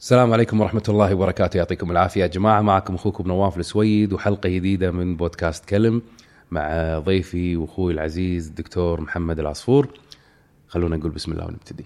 السلام عليكم ورحمة الله وبركاته. يعطيكم العافية. يا جماعة معكم أخوكم نواف السويد وحلقة جديدة من بودكاست كلم مع ضيفي وأخوي العزيز الدكتور محمد العصفور. خلونا نقول بسم الله ونبتدي.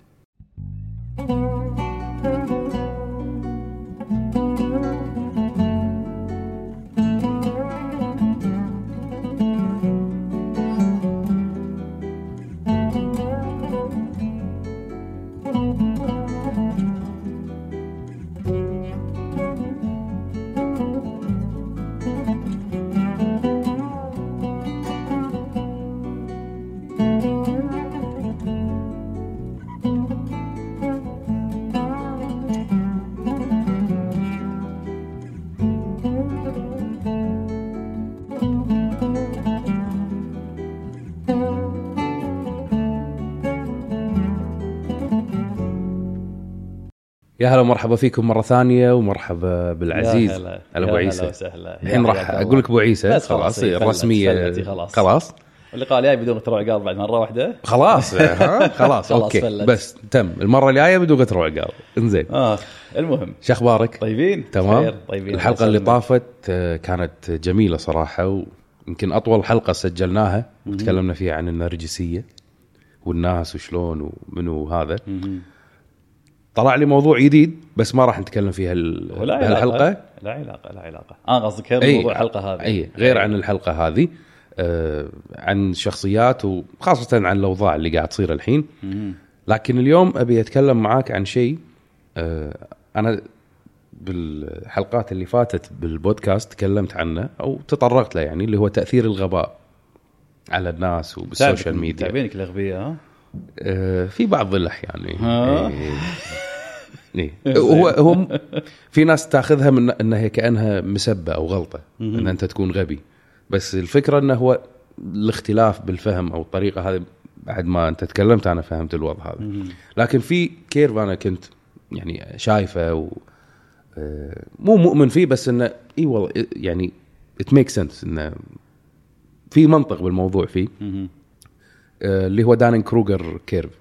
هلا ومرحبا فيكم مرة ثانية ومرحبا بالعزيز هلا يا عيسى. الحين راح. أقول لك أبو عيسى خلاص خلاص، فلت- الرسمية فلتي خلاص. خلاص. اللقاء الجاي بدون غترة وعقال بعد مره واحدة خلاص ها؟ خلاص خلاص، okay. فلت. بس تم. المرة الجاية بدون غتر وعقال إنزين. آه المهم. شو أخبارك؟ طيبين؟ تمام. طيبين. الحلقة اللي. طافت آه، كانت جميلة صراحة ويمكن أطول حلقة سجلناها. وتكلمنا فيها عن النرجسية والناس وشلون ومنو هذا. طلع لي موضوع جديد بس ما راح نتكلم فيها ال- ولا بهالحلقة علاقة. لا علاقة لا علاقة. آه قصدك غير. موضوع الحلقة هذه؟ إي غير عن الحلقة هذه آه، عن شخصيات وخاصة عن الأوضاع اللي قاعد تصير الحين. لكن اليوم أبي أتكلم معاك عن شيء آه، أنا بالحلقات اللي فاتت بالبودكاست تكلمت عنه أو تطرقت له يعني اللي هو تأثير الغباء على الناس وبال social media. تعبينك الأغبياء ها؟ آه، في بعض الأحيان يعني. هو هو م- في ناس تاخذها من إنها كأنها مسبة أو غلطة إن أنت تكون غبي. بس الفكرة إنه هو الاختلاف بالفهم أو الطريقة هذه بعد ما أنت تكلمت أنا فهمت الوضع هذا. لكن في curve أنا كنت يعني شايفه و آه، مو مؤمن فيه بس إنه إي والله يعني it make sense إنه في منطق بالموضوع فيه. آه، اللي هو Dunning Kruger curve.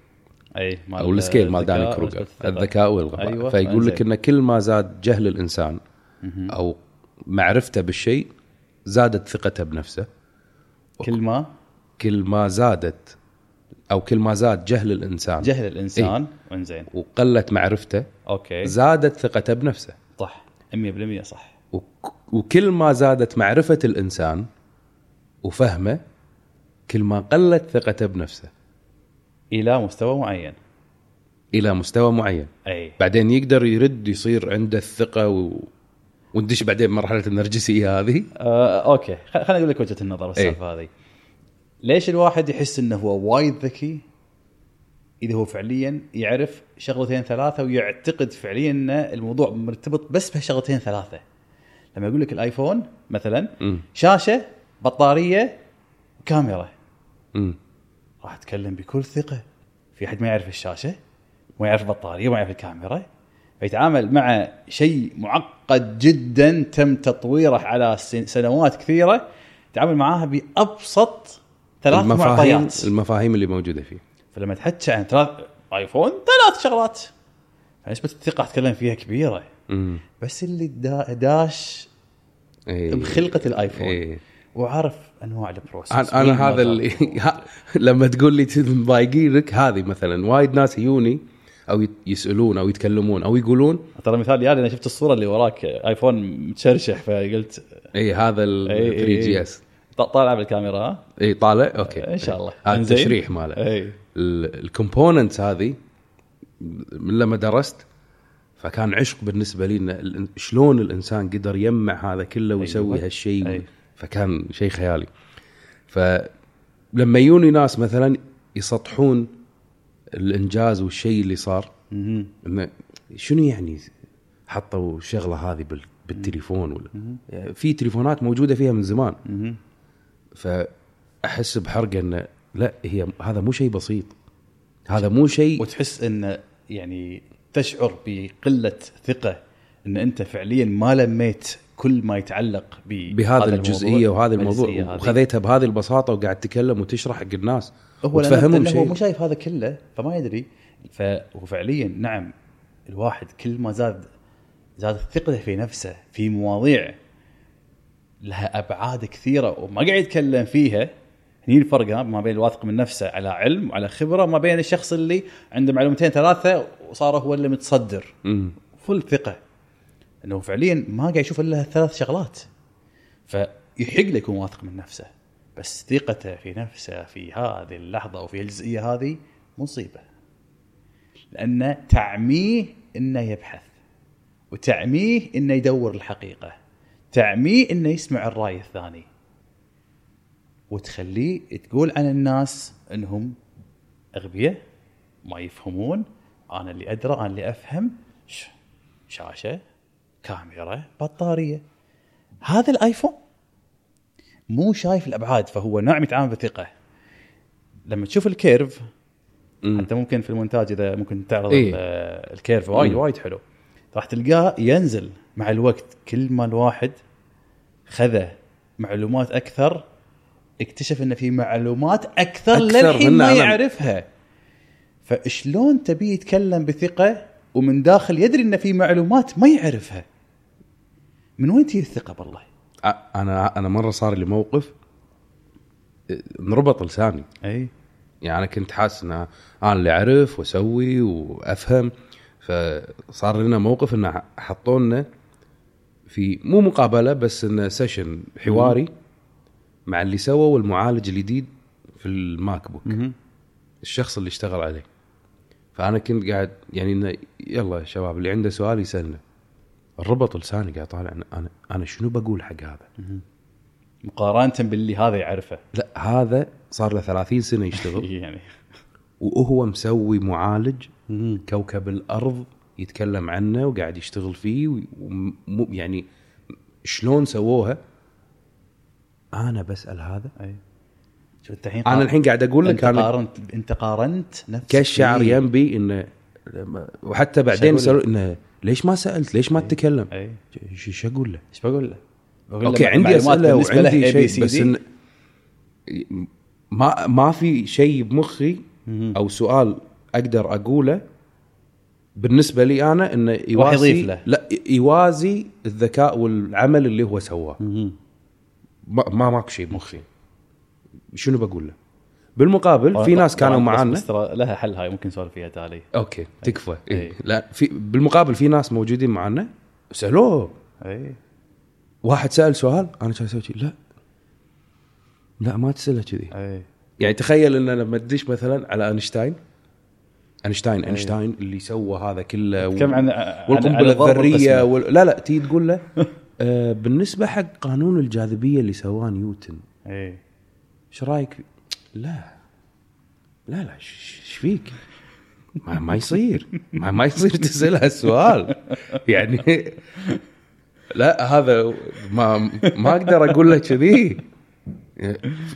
أي مال أو ال scale مال الذكاء Dunning Kruger. الذكاء. والغباء أيوة، فيقول لك. ان كل ما زاد جهل الإنسان أو معرفته بالشيء زادت ثقته بنفسه. كل ما؟ كل ما زادت أو كل ما زاد جهل الإنسان. جهل الإنسان. إنزين. وقلت معرفته. okay. زادت ثقته بنفسه. صح. 100% صح. وك- وكل ما زادت معرفة الإنسان وفهمه كل ما قلت ثقته بنفسه. إلى مستوى معين. إلى مستوى معين. أي. بعدين يقدر يرد يصير عنده الثقة و... وندش بعدين مرحلة النرجسية هذه. آه، أوكي. خليني أقول لك وجهة النظر بالسالفه هذه. ليش الواحد يحس إنه هو وايد ذكي؟ إذا هو فعليا يعرف شغلتين ثلاثة ويعتقد فعليا إن الموضوع مرتبط بس بهالشغلتين ثلاثة. لما يقول لك الآيفون مثلا مم. شاشة بطارية كاميرا. راح أتكلم بكل ثقة. في أحد ما يعرف الشاشة ما يعرف البطارية ما يعرف الكاميرا. فيتعامل مع شيء معقد جدا تم تطويره على سن- سنوات كثيرة. يتعامل معاها بأبسط ثلاث المفاهيم معطيات. المفاهيم اللي موجودة فيه. فلما تحكي عن ثلاث آيفون ثلاث شغلات. فنسبة الثقة اتكلم فيها كبيرة. امم بس اللي دا- داش إيه. بخلقة الآيفون. إيه. وعرف أنواع البروسيس أنا أنا هذا اللي لما تقول لي مضايقينك هذه مثلا. وايد ناس يجوني أو يسألون أو يتكلمون أو يقولون. ترى مثال يعني أنا شفت الصورة اللي وراك آيفون متشرشح فقلت اي هذا ال إي إي 3 جي. اس طالع بالكاميرا اي طالع؟ أوكي. إن شاء الله. هذا. التشريح ماله. اي الكومبوننتس هذه من لما درست فكان عشق بالنسبة لي شلون الإنسان قدر يجمع هذا كله ويسوي أيوة. هالشيء. أي. فكان شيء خيالي. فلما يجوني ناس مثلا يسطحون الإنجاز والشيء اللي صار شنو يعني حطوا الشغلة هذه بال- بالتليفون ولا؟ يعني في تليفونات موجودة فيها من زمان. فأحس بحرقه انه لا هي هذا مو شيء بسيط. هذا مو شيء وتحس إن يعني تشعر بقلة ثقة إن أنت فعليا ما لميت كل ما يتعلق ب- بهذه هذا الجزئية وهذا الموضوع. وخذيتها بهذه البساطة وقاعد تتكلم وتشرح حق الناس هو وتفهمهم لأنه هو مو شيء شايف هذا كله فما يدري. فهو فعليا نعم الواحد كل ما زاد زادت ثقته في نفسه في مواضيع لها أبعاد كثيرة وما قاعد يتكلم فيها هني الفرق ما بين الواثق من نفسه على علم وعلى خبرة ما بين الشخص اللي عنده معلومتين ثلاثة وصار هو اللي متصدر. فل ثقة. إنه فعليا ما قاعد يشوف إلا ثلاث شغلات. فيحق له يكون واثق من نفسه. بس ثقته في نفسه في هذه اللحظة وفي الجزئية هذه مصيبة. لأن تعميه إنه يبحث وتعميه إنه يدور الحقيقة تعميه إنه يسمع الرأي الثاني. وتخليه تقول عن الناس إنهم أغبياء ما يفهمون أنا اللي أدرى أنا اللي أفهم. شاشة. كاميرا بطارية. هذا الآيفون مو شايف الأبعاد فهو نوع يتعامل بثقه لما تشوف الكيرف مم. حتى ممكن في المونتاج إذا ممكن تعرض إيه؟ ال curve وايد وايد حلو. راح تلقاه ينزل مع الوقت. كل ما الواحد خذ معلومات أكثر اكتشف إن في معلومات أكثر, أكثر للحين ما يعرفها. فشلون تبي يتكلم بثقة ومن داخل يدري إن في معلومات ما يعرفها؟ من وين تجي الثقة بالله؟ أنا أنا مرة صار لي موقف انربط لساني. أي. يعني أنا كنت حاسس إن أنا اللي أعرف وأسوي وأفهم فصار لنا موقف انه حطوا لنا في مو مقابلة بس انه session حواري مع اللي سووا المعالج الجديد في ال MacBook. الشخص اللي اشتغل عليه. فأنا كنت قاعد يعني إنه يلا يا شباب اللي عنده سؤال يسألنا. انربط لساني قاعد طالع أنا أنا شنو بقول حق هذا؟ مقارنة باللي هذا يعرفه. لا هذا صار له 30 سنة يشتغل. يعني. وهو مسوي معالج كوكب الأرض يتكلم عنه وقاعد يشتغل فيه وم يعني شلون سووها؟ أنا بسأل هذا. أي. شوف انت الحين أنا الحين قاعد أقول لك أنت قارنت أنت قارنت نفسك كالشعر ينبي انه وحتى بعدين سألوا إنه ليش ما سألت؟ ليش ما تتكلم؟ إيش أقول له؟ إيش بقول له؟ okay عندي أسئلة وعندي شيء بس إن ما ما في شيء بمخي أو سؤال أقدر أقوله بالنسبة لي أنا إنه يوازي له. لا يوازي الذكاء والعمل اللي هو سواه ما ماكو شيء بمخي شنو بقول له؟ بالمقابل في ناس كانوا معانا. بس ترى لها حل هاي ممكن نسولف فيها تالي. okay تكفى. إيه. إيه. لا في بالمقابل في ناس موجودين معانا. سألوه. اي واحد سأل سؤال أنا كان أسوي لا. لا ما تسأله كذي. يعني تخيل إن لما تدش مثلا على أينشتاين. أينشتاين أينشتاين اللي سوى هذا كله كم عن والقنبلة الذرية وال... لا لا تيجي تقول له آه بالنسبة حق قانون الجاذبية اللي سواه نيوتن إيه. إيش رأيك؟ لا. لا لا إيش فيك؟ ما, ما يصير. ما, ما يصير تسأل هالسؤال يعني لا هذا ما ما أقدر أقول لك كذي.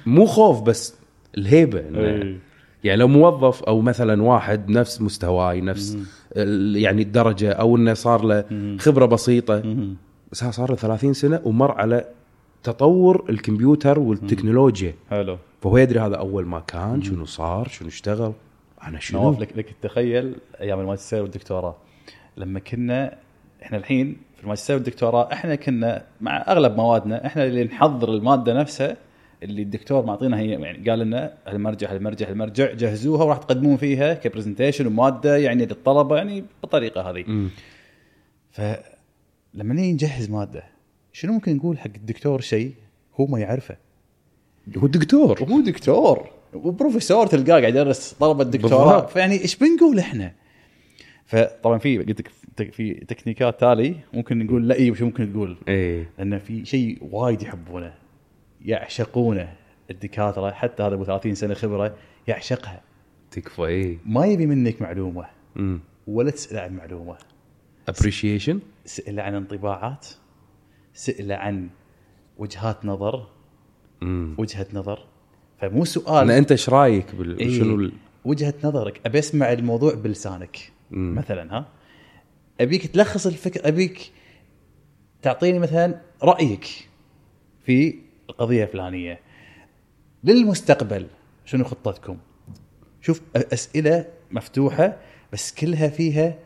مو خوف بس الهيبة. يعني لو موظف أو مثلا واحد نفس مستواي نفس يعني الدرجة أو إنه صار له خبرة بسيطة. بس صار له 30 سنة ومر على تطور الكمبيوتر والتكنولوجيا. حلو. فهو يدري هذا أول ما كان شنو صار شنو اشتغل أنا شنو؟ نواف لك لك تخيل أيام الماجستير والدكتوراه. لما كنا إحنا الحين في الماجستير والدكتوراه إحنا كنا مع أغلب موادنا إحنا اللي نحضر المادة نفسها اللي الدكتور معطينا هي يعني قال لنا المرجع المرجع المرجع جهزوها وراح تقدمون فيها كبرزنتيشن ومادة يعني للطلبة يعني بالطريقة هذه. فلما نيجي نجهز مادة شنو ممكن نقول حق الدكتور شيء هو ما يعرفه؟ هو دكتور. هو دكتور. وبروفيسور تلقاه قاعد يدرس طلبه الدكتوراه فيعني إيش بنقول إحنا؟ فطبعا في قلت لك في تكنيكات تالي ممكن نقول لا اي وش ممكن تقول؟ إيه. لأن في شيء وايد يحبونه يعشقونه. الدكاترة حتى هذا أبو 30 سنة خبرة يعشقها. تكفى إيه. ما يبي منك معلومة. امم ولا تساله عن معلومة. appreciation ساله عن انطباعات. ساله عن وجهات نظر. مم. وجهة نظر. فمو سؤال. أنت إيش رأيك بال... إيه شنو ال... وجهة نظرك. أبي أسمع الموضوع بلسانك مم. مثلا ها. أبيك تلخص الفكرة أبيك تعطيني مثلا رأيك في القضية الفلانية. للمستقبل شنو خطتكم؟ شوف أسئلة مفتوحة بس كلها فيها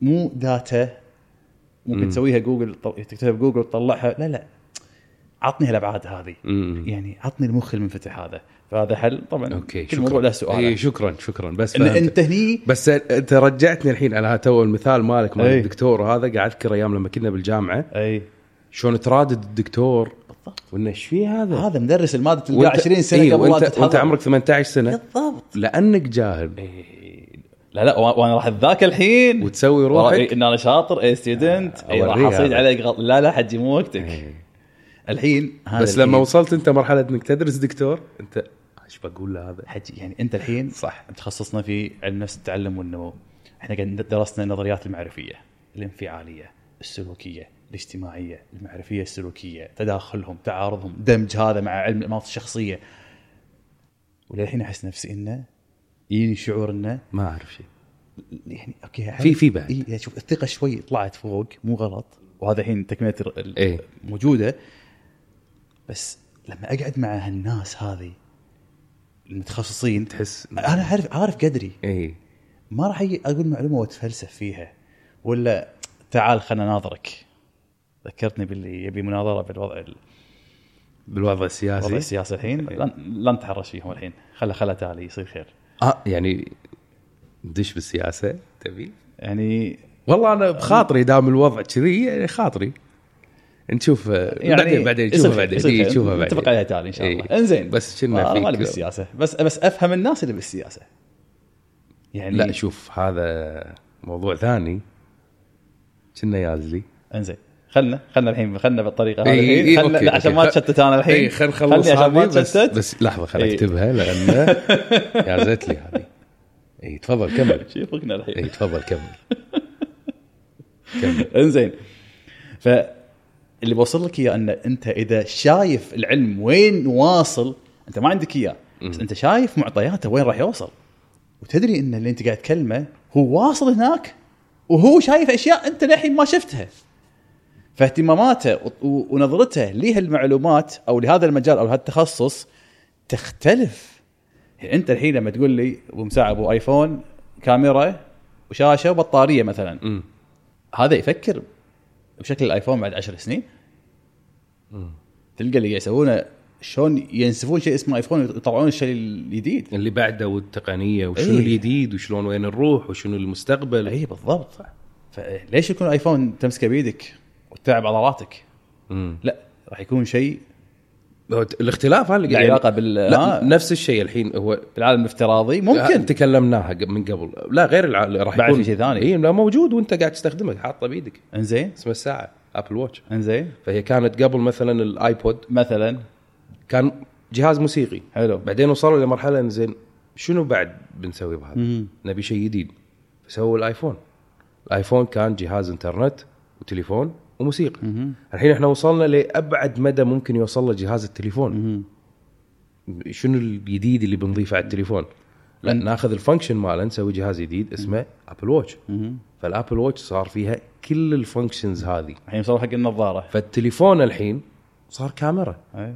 مو data ممكن تسويها جوجل تكتبها بجوجل وتطلعها. لا لا. عطني هالابعاد هذه. مم. يعني عطني المخ المنفتح هذا. فهذا حل. طبعا أوكي كل موضوع له سؤال. إي شكرا شكرا. بس فهمت. أنت هني بس أنت رجعتني الحين على تو المثال مالك مال أي. الدكتور وهذا قاعد اذكر أيام لما كنا بالجامعة. إي. شلون ترادد الدكتور؟ بالضبط. وإنه إيش في هذا؟ هذا مدرس المادة تلقاه وأنت- 20 سنة إيه، قبل ما وانت, تتحضر وأنت عمرك 18 سنة. بالضبط. لأنك جاهل. لا لا وأ- وأنا راح أتذاكر الحين. وتسوي روحك. إن أنا شاطر إي student إي راح أصيد. عليك غلط لا لا حجي مو وقتك. إيه. الحين هذا بس الحين- لما وصلت أنت مرحلة إنك تدرس دكتور أنت إيش بقول له هذا؟ حجي يعني أنت الحين صح. تخصصنا في علم نفس التعلم والنمو إحنا قاعد درسنا النظريات المعرفية الانفعالية السلوكية الاجتماعية المعرفية السلوكية تداخلهم تعارضهم دمج هذا مع علم الانماط الشخصية وللحين أحس نفسي إنه يجيني شعور إنه ما أعرف شيء يعني أوكي في- في بعد. إيه يعني شوف الثقة شوي طلعت فوق مو غلط وهذا الحين تكملة إيه. موجودة بس لما أقعد مع هالناس هذه المتخصصين تحس أنا عارف عارف قدري. اي ما راح أقول معلومة وأتفلسف فيها ولا تعال خلنا ناظرك. ذكرتني باللي يبي مناظرة بالوضع ال- بالوضع الوضع السياسي السياسي الحين. لن, لن نتحرش فيهم الحين. خله خله تالي يصير خير. آه يعني ندش بالسياسة تبي؟ يعني والله أنا بخاطري دام الوضع كذي يعني خاطري. نشوف يعني بعدين بعدين نشوفها بعدين. إيه،. نشوفها بعدين. نتفق عليها تالي إن شاء الله. إيه. إنزين. بس كنا أنا مالي فيك؟ بالسياسة بس بس أفهم الناس اللي بالسياسة. يعني لا شوف هذا موضوع ثاني. كنا يازلي إنزين. خلنا خلنا الحين خلنا بالطريقة هذه. إيه، الحين إيه، خلنا لا، عشان. ما تشتت أنا الحين. اي خل نخلص خلني عشان ما هذه بس, تشتت بس لحظة خل إيه. أكتبها لأن يازت لي هذه. اي تفضل كمل. شو يفرقنا اي الحين تفضل كمل. كمل. إنزين. فاللي بوصل لك إياه ان أنت إذا شايف العلم وين واصل أنت ما عندك إياه بس أنت شايف معطياته وين راح يوصل. وتدري أن اللي أنت قاعد تكلمه هو واصل هناك وهو شايف أشياء أنت للحين ما شفتها. فاهتماماته ونظرته لهالمعلومات أو لهذا المجال أو التخصص تختلف. يعني أنت الحين لما تقول لي أبو مساع أبو آيفون كاميرا وشاشة وبطارية مثلا أمم. هذا يفكر بشكل الآيفون بعد عشر سنين. تلقى اللي يسوونه شلون ينسفون شيء اسمه آيفون ويطلعون الشيء الجديد. اللي بعده والتقنية وشنو إيه. الجديد وشلون وين نروح وشنو المستقبل. اي بالضبط. فليش يكون آيفون تمسكه بيدك وتلعب عضلاتك. لا راح يكون شيء الاختلاف هذا اللي قاعد- علاقة بال لا آه، نفس الشيء الحين هو بالعالم الافتراضي ممكن. تكلمناها ق- من قبل. لا غير الع... راح بعد يكون. شيء ثاني. اي لا موجود وانت قاعد تستخدمه حاطه بايدك إنزين. اسمه الساعة Apple Watch إنزين. فهي كانت قبل مثلا ال iPod. مثلا. كان جهاز موسيقي. حلو. بعدين وصلوا لمرحله إن زين شنو بعد بنسوي بهذا؟ نبي شيء جديد. فسووا ال iPhone. ال iPhone كان جهاز إنترنت وتليفون. وموسيقى. الحين إحنا وصلنا لأبعد مدى ممكن يوصل له جهاز التليفون. شنو الجديد اللي بنضيفه على التليفون لا ناخذ ال function ماله نسوي جهاز جديد اسمه Apple Watch مهم. فال Apple Watch صار فيها كل ال functions هذه الحين صار حق النظارة فالتليفون الحين صار كاميرا أي.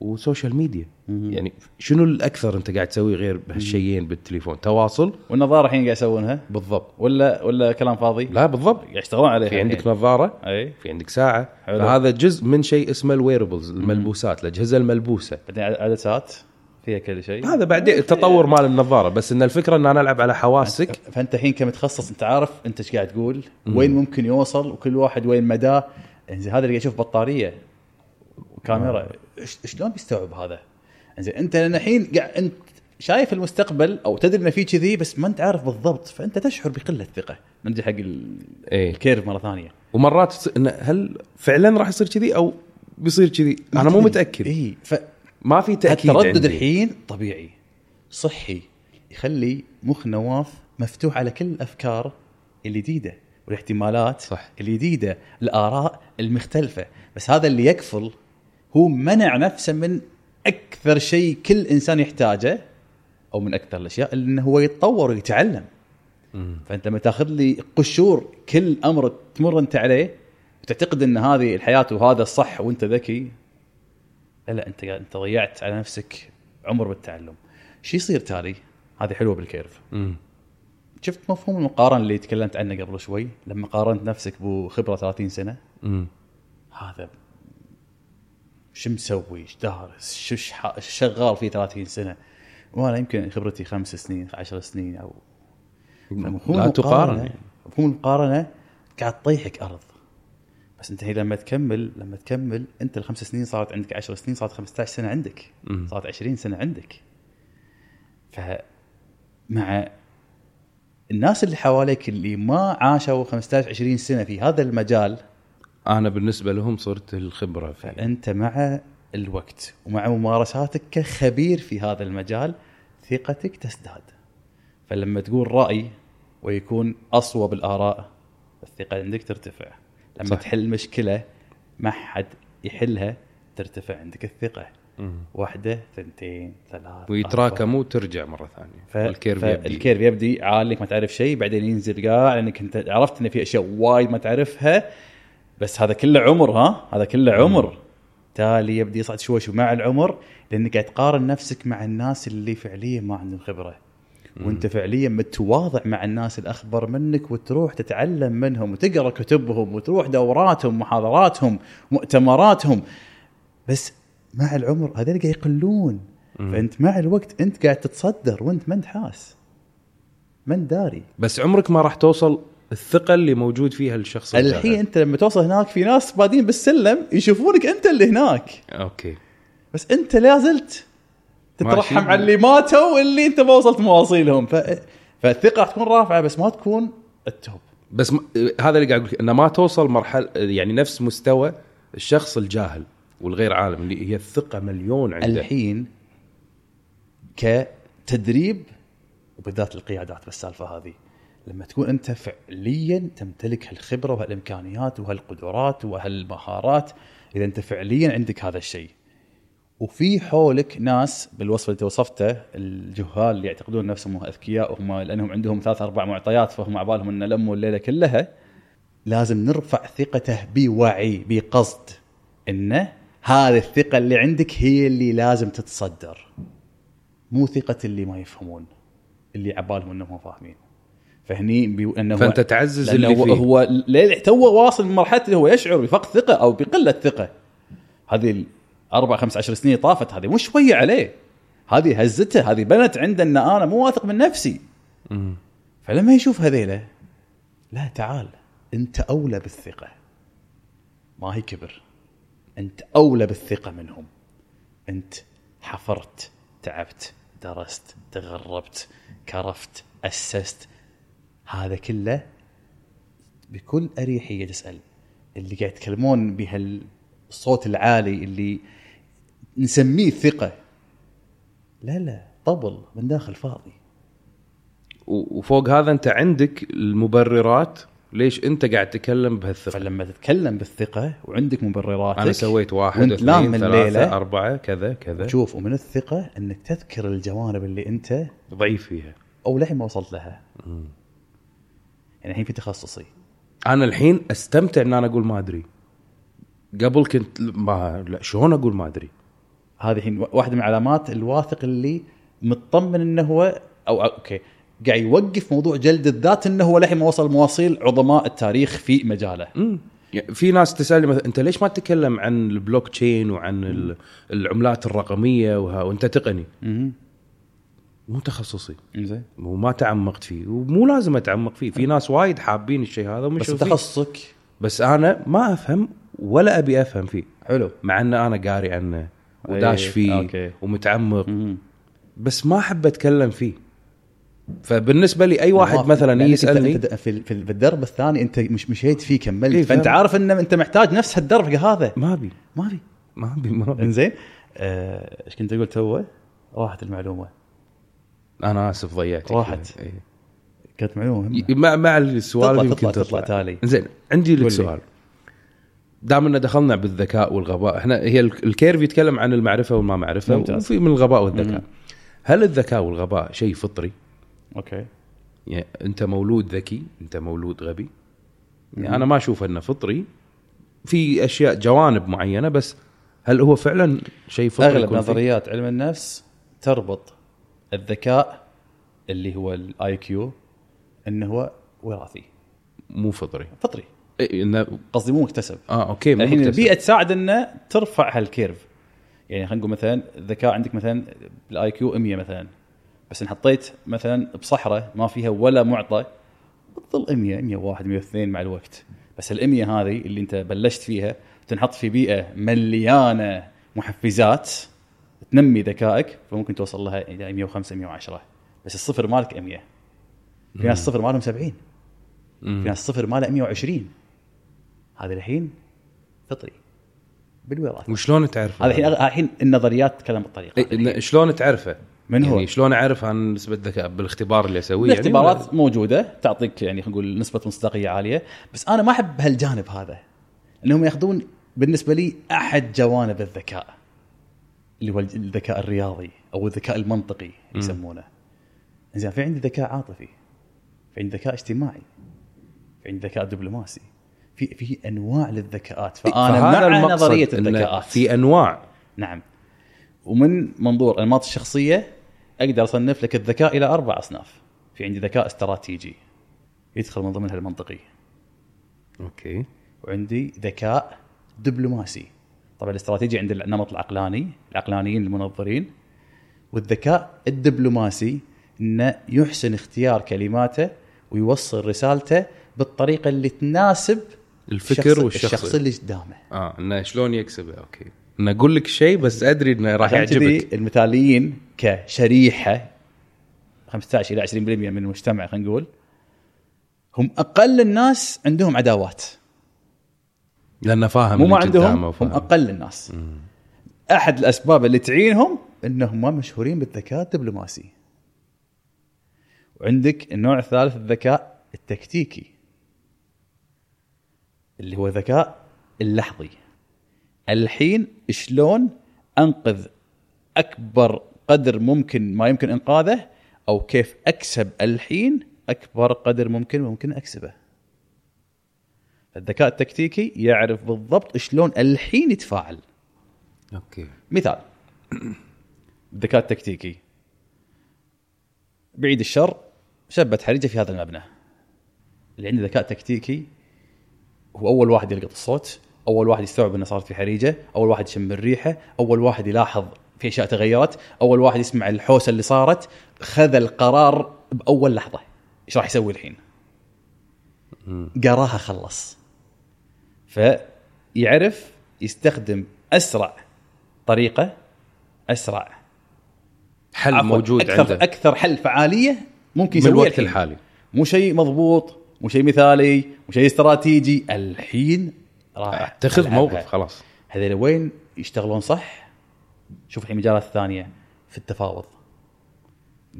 و social media. يعني شنو الأكثر أنت قاعد تسوي غير بهالشيئين بالتليفون؟ تواصل؟ والنظارة الحين قاعد يسوونها. بالضبط. ولا ولا كلام فاضي؟ لا بالضبط. قاعد يشتغلون عليها في عندك. نظارة أي. في عندك ساعة. حلو. فهذا جزء من شيء اسمه ال wearables الملبوسات الأجهزة الملبوسة. بعدين عدسات فيها كل شيء. هذا بعدين التطور مال النظارة. بس إن الفكرة إن أنا ألعب على حواسك. فأنت الحين كمتخصص أنت عارف أنت إيش قاعد تقول وين ممكن يوصل وكل واحد وين مداه. هذا اللي قاعد يشوف بطارية وكاميرا. إيش- شلون بيستوعب هذا؟ إنزين أنت لأن الحين قاعد أنت شايف المستقبل أو تدري إنه في كذي بس ما أنت عارف بالضبط فأنت تشعر بقلة ثقة. نرجع حق إيه. الكيرف مرة ثانية. ومرات إن هل فعلا راح يصير كذي أو بيصير كذي؟ أنا مو متأكد. اي ف ما في تأكيد التردد عندي. الحين طبيعي. صحي. يخلي مخ نواف مفتوح على كل الأفكار الجديده والاحتمالات صح. الجديده الآراء المختلفة. بس هذا اللي يكفل هو منع نفسه من أكثر شيء كل إنسان يحتاجه أو من أكثر الأشياء إنه هو يتطور ويتعلم. فأنت لما تأخذ لي قشور كل أمر تمر أنت عليه وتعتقد إن هذه الحياة وهذا الصح وأنت ذكي؟ لا لا أنت أنت ضيعت على نفسك عمر بالتعلم. شو يصير تالي؟ هذه حلوة بالكيرف. مم. شفت مفهوم المقارنة اللي تكلمت عنه قبل شوي؟ لما قارنت نفسك بخبرة 30 سنة؟ مم. هذا شو مسوي؟ إيش دارس شو شغال فيه 30 سنة. وأنا يمكن خبرتي خمس سنين 10 سنين أو لا تقارن. مفهوم المقارنه قاعد تطيحك أرض. بس أنت هي لما تكمل لما تكمل أنت الخمس سنين صارت عندك 10 سنين صارت 15 سنة عندك. صارت 20 سنة عندك. ف مع الناس اللي حواليك اللي ما عاشوا 15 20 سنة في هذا المجال أنا بالنسبة لهم صرت الخبرة في فانت مع الوقت ومع ممارساتك كخبير في هذا المجال ثقتك تزداد. فلما تقول رأي ويكون اصوب الاراء الثقة عندك ترتفع. لما صح. صح. تحل مشكلة ما حد يحلها ترتفع عندك الثقة. مم. واحدة ثنتين ثلاث ويتراكموا وترجع مرة ثانية. ف... ال curve يبدي. ال curve يبدي عالي ما تعرف شيء بعدين ينزل قاع لأنك أنت عرفت إن في أشياء وايد ما تعرفها. بس هذا كله عمر ها؟ هذا كله عمر. تالي يبدي يصعد شوي شوي مع العمر لأنك قاعد تقارن نفسك مع الناس اللي فعليا ما عندهم خبرة. وأنت فعليا متواضع مع الناس الأخبر منك وتروح تتعلم منهم وتقرأ كتبهم وتروح دوراتهم محاضراتهم مؤتمراتهم. بس مع العمر هذول قاعد يقلون. فأنت مع الوقت أنت قاعد تتصدر وأنت ما أنت حاس. ما أنت داري. بس عمرك ما راح توصل الثقة اللي موجود فيها الشخص الحين الجاهل. انت لما توصل هناك في ناس بادين بالسلم يشوفونك انت اللي هناك. أوكي. بس انت لا زلت تترحم. على اللي ماتوا واللي انت ما وصلت مواصيلهم. ف... فالثقة راح تكون رافعة بس ما تكون ال top. بس م... هذا اللي قاعد أقول لك إنه ما توصل مرحلة يعني نفس مستوى الشخص الجاهل والغير عالم اللي هي الثقة مليون عنده. الحين كتدريب وبالذات القيادات بالسالفة هذه. لما تكون أنت فعليا تمتلك هالخبرة وهالإمكانيات وهالقدرات وهالمهارات إذا أنت فعليا عندك هذا الشيء. وفي حولك ناس بالوصف اللي وصفته الجهال اللي يعتقدون نفسهم أذكياء وهم لأنهم عندهم ثلاث أربع معطيات فهم على بالهم أن لموا الليلة كلها لازم نرفع ثقته بوعي بقصد انه هذه الثقة اللي عندك هي اللي لازم تتصدر. مو ثقة اللي ما يفهمون اللي عبالهم أنهم فاهمين. فهني بي... أنه فأنت تعزز اللي هو, فيه. هو تو واصل لمرحلة اللي هو يشعر بفقد ثقة أو بقلة ثقة. هذه الاربع خمس عشر سنين طافت هذه مو شوية عليه. هذه هزته هذه بنت عنده ان أنا مو واثق من نفسي. فلما يشوف هذيله لا تعال أنت أولى بالثقة. ما هي كبر. أنت أولى بالثقة منهم. أنت حفرت تعبت درست تغربت كرفت أسست هذا كله بكل أريحية تسال اللي قاعد يتكلمون بهالصوت العالي اللي نسميه ثقة. لا لا طبل من داخل فاضي. وفوق هذا أنت عندك المبررات. ليش أنت قاعد تتكلم بهالثقة؟ فلما تتكلم بالثقة وعندك مبرراتك أنا سويت واحد اثنين الليلة. أربعة كذا كذا. شوف ومن الثقة أنك تذكر الجوانب اللي أنت ضعيف فيها. أو للحين ما وصلت لها. يعني الحين في تخصصي. أنا الحين أستمتع إن أنا أقول ما أدري. قبل كنت ما لا شلون أقول ما أدري؟ هذه الحين واحدة من علامات الواثق اللي مطمن إنه هو أو أوكي. قاعد يوقف موضوع جلد الذات إنه هو للحين ما وصل مواصيل عظماء التاريخ في مجاله. مم. يعني في ناس تسالني مثلا أنت ليش ما تتكلم عن البلوك تشين وعن ال- العملات الرقمية وها وأنت تقني؟ مو تخصصي. زين وما تعمقت فيه. ومو لازم أتعمق فيه. في ناس وايد حابين الشيء هذا ومش بس. تخصصك. بس أنا ما أفهم ولا أبي أفهم فيه. حلو. مع إن أنا قاري عنه وداش إيه، فيه أوكي. ومتعمق. مم. بس ما أحب أتكلم فيه. فبالنسبة لي أي واحد موافق. مثلا لأنك يسالني انت, في في الدرب الثاني أنت مش مشيت فيه كملت. إيه، فأنت. عارف إن أنت محتاج نفس الدرب هذا. ما أبي. ما في ما أبي ما أبي. إنزين. آه، إيش كنت أقول تو؟ راحت المعلومة. أنا آسف ضيعتك راحت. إيه. كانت معلومة مع مع السؤال تطلع- يمكن تطلع- تطلع, تطلع تالي. زين عندي لك. سؤال دام ان دخلنا بالذكاء والغباء إحنا هي ال- curve يتكلم عن المعرفة والما معرفة ممتاز. وفي من الغباء والذكاء مم. هل الذكاء والغباء شيء فطري؟ أوكي يعني أنت مولود ذكي أنت مولود غبي يعني أنا ما أشوف أنه فطري في أشياء جوانب معينة بس هل هو فعلا شيء فطري أغلب؟ نظريات علم النفس تربط الذكاء اللي هو ال IQ إنه هو وراثي. مو فطري. فطري. إيه إنه قصدي مو مكتسب. آه أوكي مو الحين. البيئة تساعد إنه ترفع هال curve. يعني خلينا نقول مثلا الذكاء عندك مثلا بال IQ 100 مثلا. بس إن حطيت مثلا بصحراء ما فيها ولا معطى بتظل 100 101 102 مع الوقت. بس ال 100 هذه اللي أنت بلشت فيها تنحط في بيئة مليانة محفزات تنمي ذكائك فممكن توصل لها إلى 105 110 بس الصفر مالك 100 في ناس صفر مالهم 70 في ناس صفر ماله 120 هذا الحين فطري. بالوراثة. وشلون تعرف هذا الحين الحين النظريات تتكلم بالطريقة إيه، شلون تعرفه؟ من هو؟ يعني شلون أعرف عن نسبة ذكاء؟ بالاختبار اللي أسويه. يعني الاختبارات موجودة تعطيك يعني خلينا نقول نسبة مصداقية عالية. بس أنا ما أحب هالجانب هذا. انهم ياخذون بالنسبة لي أحد جوانب الذكاء. اللي هو الذكاء الرياضي أو الذكاء المنطقي يسمونه. زين في عندي ذكاء عاطفي في عندي ذكاء اجتماعي في عندي ذكاء دبلوماسي في في أنواع للذكاءات. فأنا فهذا مع نظرية الذكاءات. في أنواع. نعم. ومن منظور أنماط الشخصية أقدر أصنف لك الذكاء إلى أربع أصناف. في عندي ذكاء استراتيجي يدخل من ضمنها المنطقي. أوكي. وعندي ذكاء دبلوماسي. طبعا الاستراتيجي عند النمط العقلاني العقلانيين المنظرين والذكاء الدبلوماسي إنه يحسن اختيار كلماته ويوصل رسالته بالطريقة اللي تناسب الفكر الشخص- والشخص. الشخص اللي قدامه. آه إنه شلون يكسبه؟ أوكي. انه أقول لك شيء بس أدري إنه راح يعجبك. المثاليين كشريحة 15 إلى 20% من المجتمع خلينا نقول هم أقل الناس عندهم عداوات. لأنه فاهم مو ما عندهم. هم أقل الناس. أحد الأسباب اللي تعينهم إنهم مشهورين بالذكاء الدبلوماسي. وعندك النوع الثالث الذكاء التكتيكي اللي هو ذكاء اللحظي. الحين شلون أنقذ أكبر قدر ممكن ما يمكن إنقاذه أو كيف أكسب الحين أكبر قدر ممكن ممكن أكسبه؟ الذكاء التكتيكي يعرف بالضبط شلون الحين يتفاعل. أوكي. مثال. الذكاء التكتيكي. بعيد الشر شبت حريقه في هذا المبنى. اللي عنده ذكاء تكتيكي هو أول واحد يلقط الصوت أول واحد يستوعب إنه صارت في حريقه أول واحد يشم الريحة أول واحد يلاحظ في أشياء تغيرت أول واحد يسمع الحوسة اللي صارت خذ القرار بأول لحظة. إيش راح يسوي الحين؟ قراها خلص. فيعرف يستخدم أسرع طريقة أسرع. حل موجود أكثر عنده. أكثر حل فعالية ممكن يسويه الوقت الحين. الحالي. مو شيء مضبوط مو شيء مثالي مو شيء استراتيجي. الحين راح أتخذ. موقف خلاص. هذول وين يشتغلون صح؟ شوف الحين مجالات ثانية في التفاوض.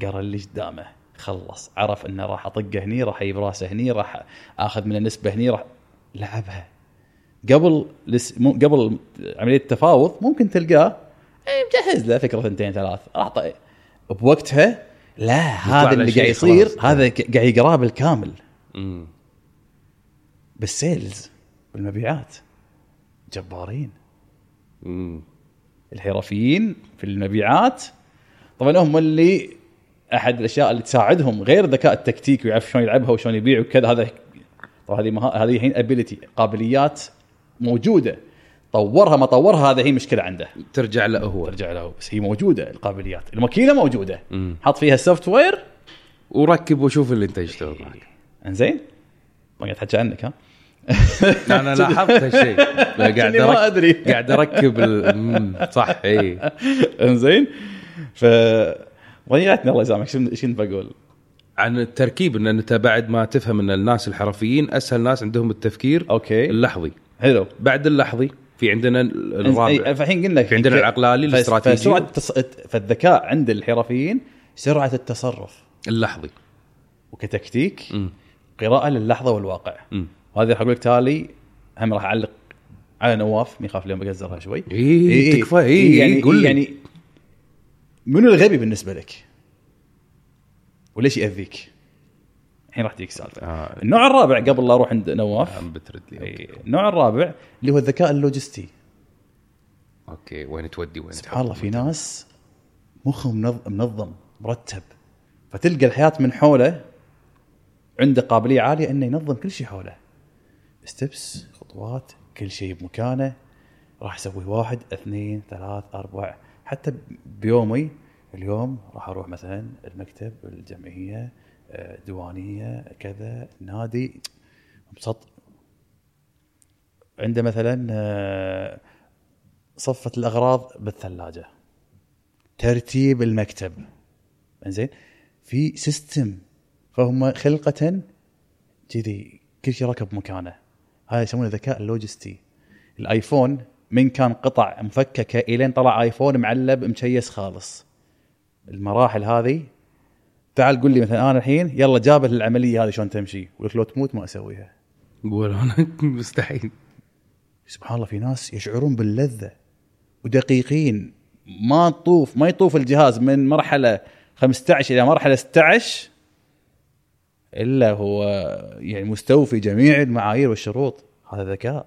قرا اللي قدامه. خلص. عرف إنه راح أطقه هني راح أجيب راسه هني راح أخذ من النسبة هني راح لعبها. قبل لس... مو... قبل عملية التفاوض ممكن تلقاه إيه، مجهز له فكرة ثنتين ثلاث راح طيب بوقتها لا هذا اللي قاعد يصير. هذا قاعد يقراه بالكامل مم. بال sales بالمبيعات جبارين مم. الحرفيين في المبيعات طبعا هم اللي أحد الأشياء اللي تساعدهم غير الذكاء التكتيكي ويعرف شلون يلعبها وشلون يبيع وكذا هذا طبعا هذه مها... هذه الحين ability قابليات موجودة. طورها ما طورها هذا هي مشكلة عنده. ترجع له هو. ترجع له. بس هي موجودة القابليات. الماكينة موجودة. مم. حط فيها ال software وركب وشوف اللي انت يشتغل معك انزين. ما قاعد أحكي عنك ها؟ أنا لاحظت هالشيء. قاعد عشاني ما أدري. قاعد أركب ال... صح إي. انزين. ف ضيعتني الله يسامحك. شنو شنو بقول؟ عن التركيب إن أنت بعد ما تفهم إن الناس الحرفيين أسهل ناس عندهم التفكير أوكي. اللحظي. حلو بعد اللحظي في عندنا الرابع فالحين قلنا في عندنا العقلاني، ف- الاستراتيجي. فسرعة التص... فالذكاء عند الحرفيين سرعة التصرف اللحظي وكتكتيك مم. قراءة للحظة والواقع مم. وهذا راح أقول لك تالي هم راح أعلق على نواف ما يخاف اليوم بقزرها شوي إيه، تكفى، إيه، يعني قول. يعني منو الغبي بالنسبة لك؟ وليش يأذيك؟ الحين راح تجيك السالفه آه. النوع الرابع قبل لا أروح عند نواف. عم بترد لي. إيه، النوع الرابع اللي هو الذكاء اللوجستي. أوكي وين تودي وين سبحان الله في ناس مخهم منظ- منظم مرتب. فتلقى الحياة من حوله عنده قابلية عالية إنه ينظم كل شيء حوله. ستبس خطوات كل شيء بمكانه. راح أسوي واحد اثنين ثلاث أربع. حتى بيومي اليوم راح أروح مثلا المكتب الجمعية آه، ديوانيه كذا نادي مبسط. عنده مثلا آه، صفة الأغراض بالثلاجة. ترتيب المكتب. إنزين في system فهم خلقة كذي كل شيء ركب مكانه. هذا يسمونه الذكاء اللوجستي. الآيفون من كان قطع مفككة إلين طلع آيفون معلب مكيس خالص. المراحل هذه تعال قول لي مثلا أنا الحين يلا جابت العملية هذه شلون تمشي؟ ولك لو تموت ما أسويها. قول أنا. مستحيل. سبحان الله في ناس يشعرون باللذة ودقيقين. ما تطوف ما يطوف الجهاز من مرحلة 15 إلى مرحلة 16 إلا هو يعني مستوفي جميع المعايير والشروط. هذا ذكاء.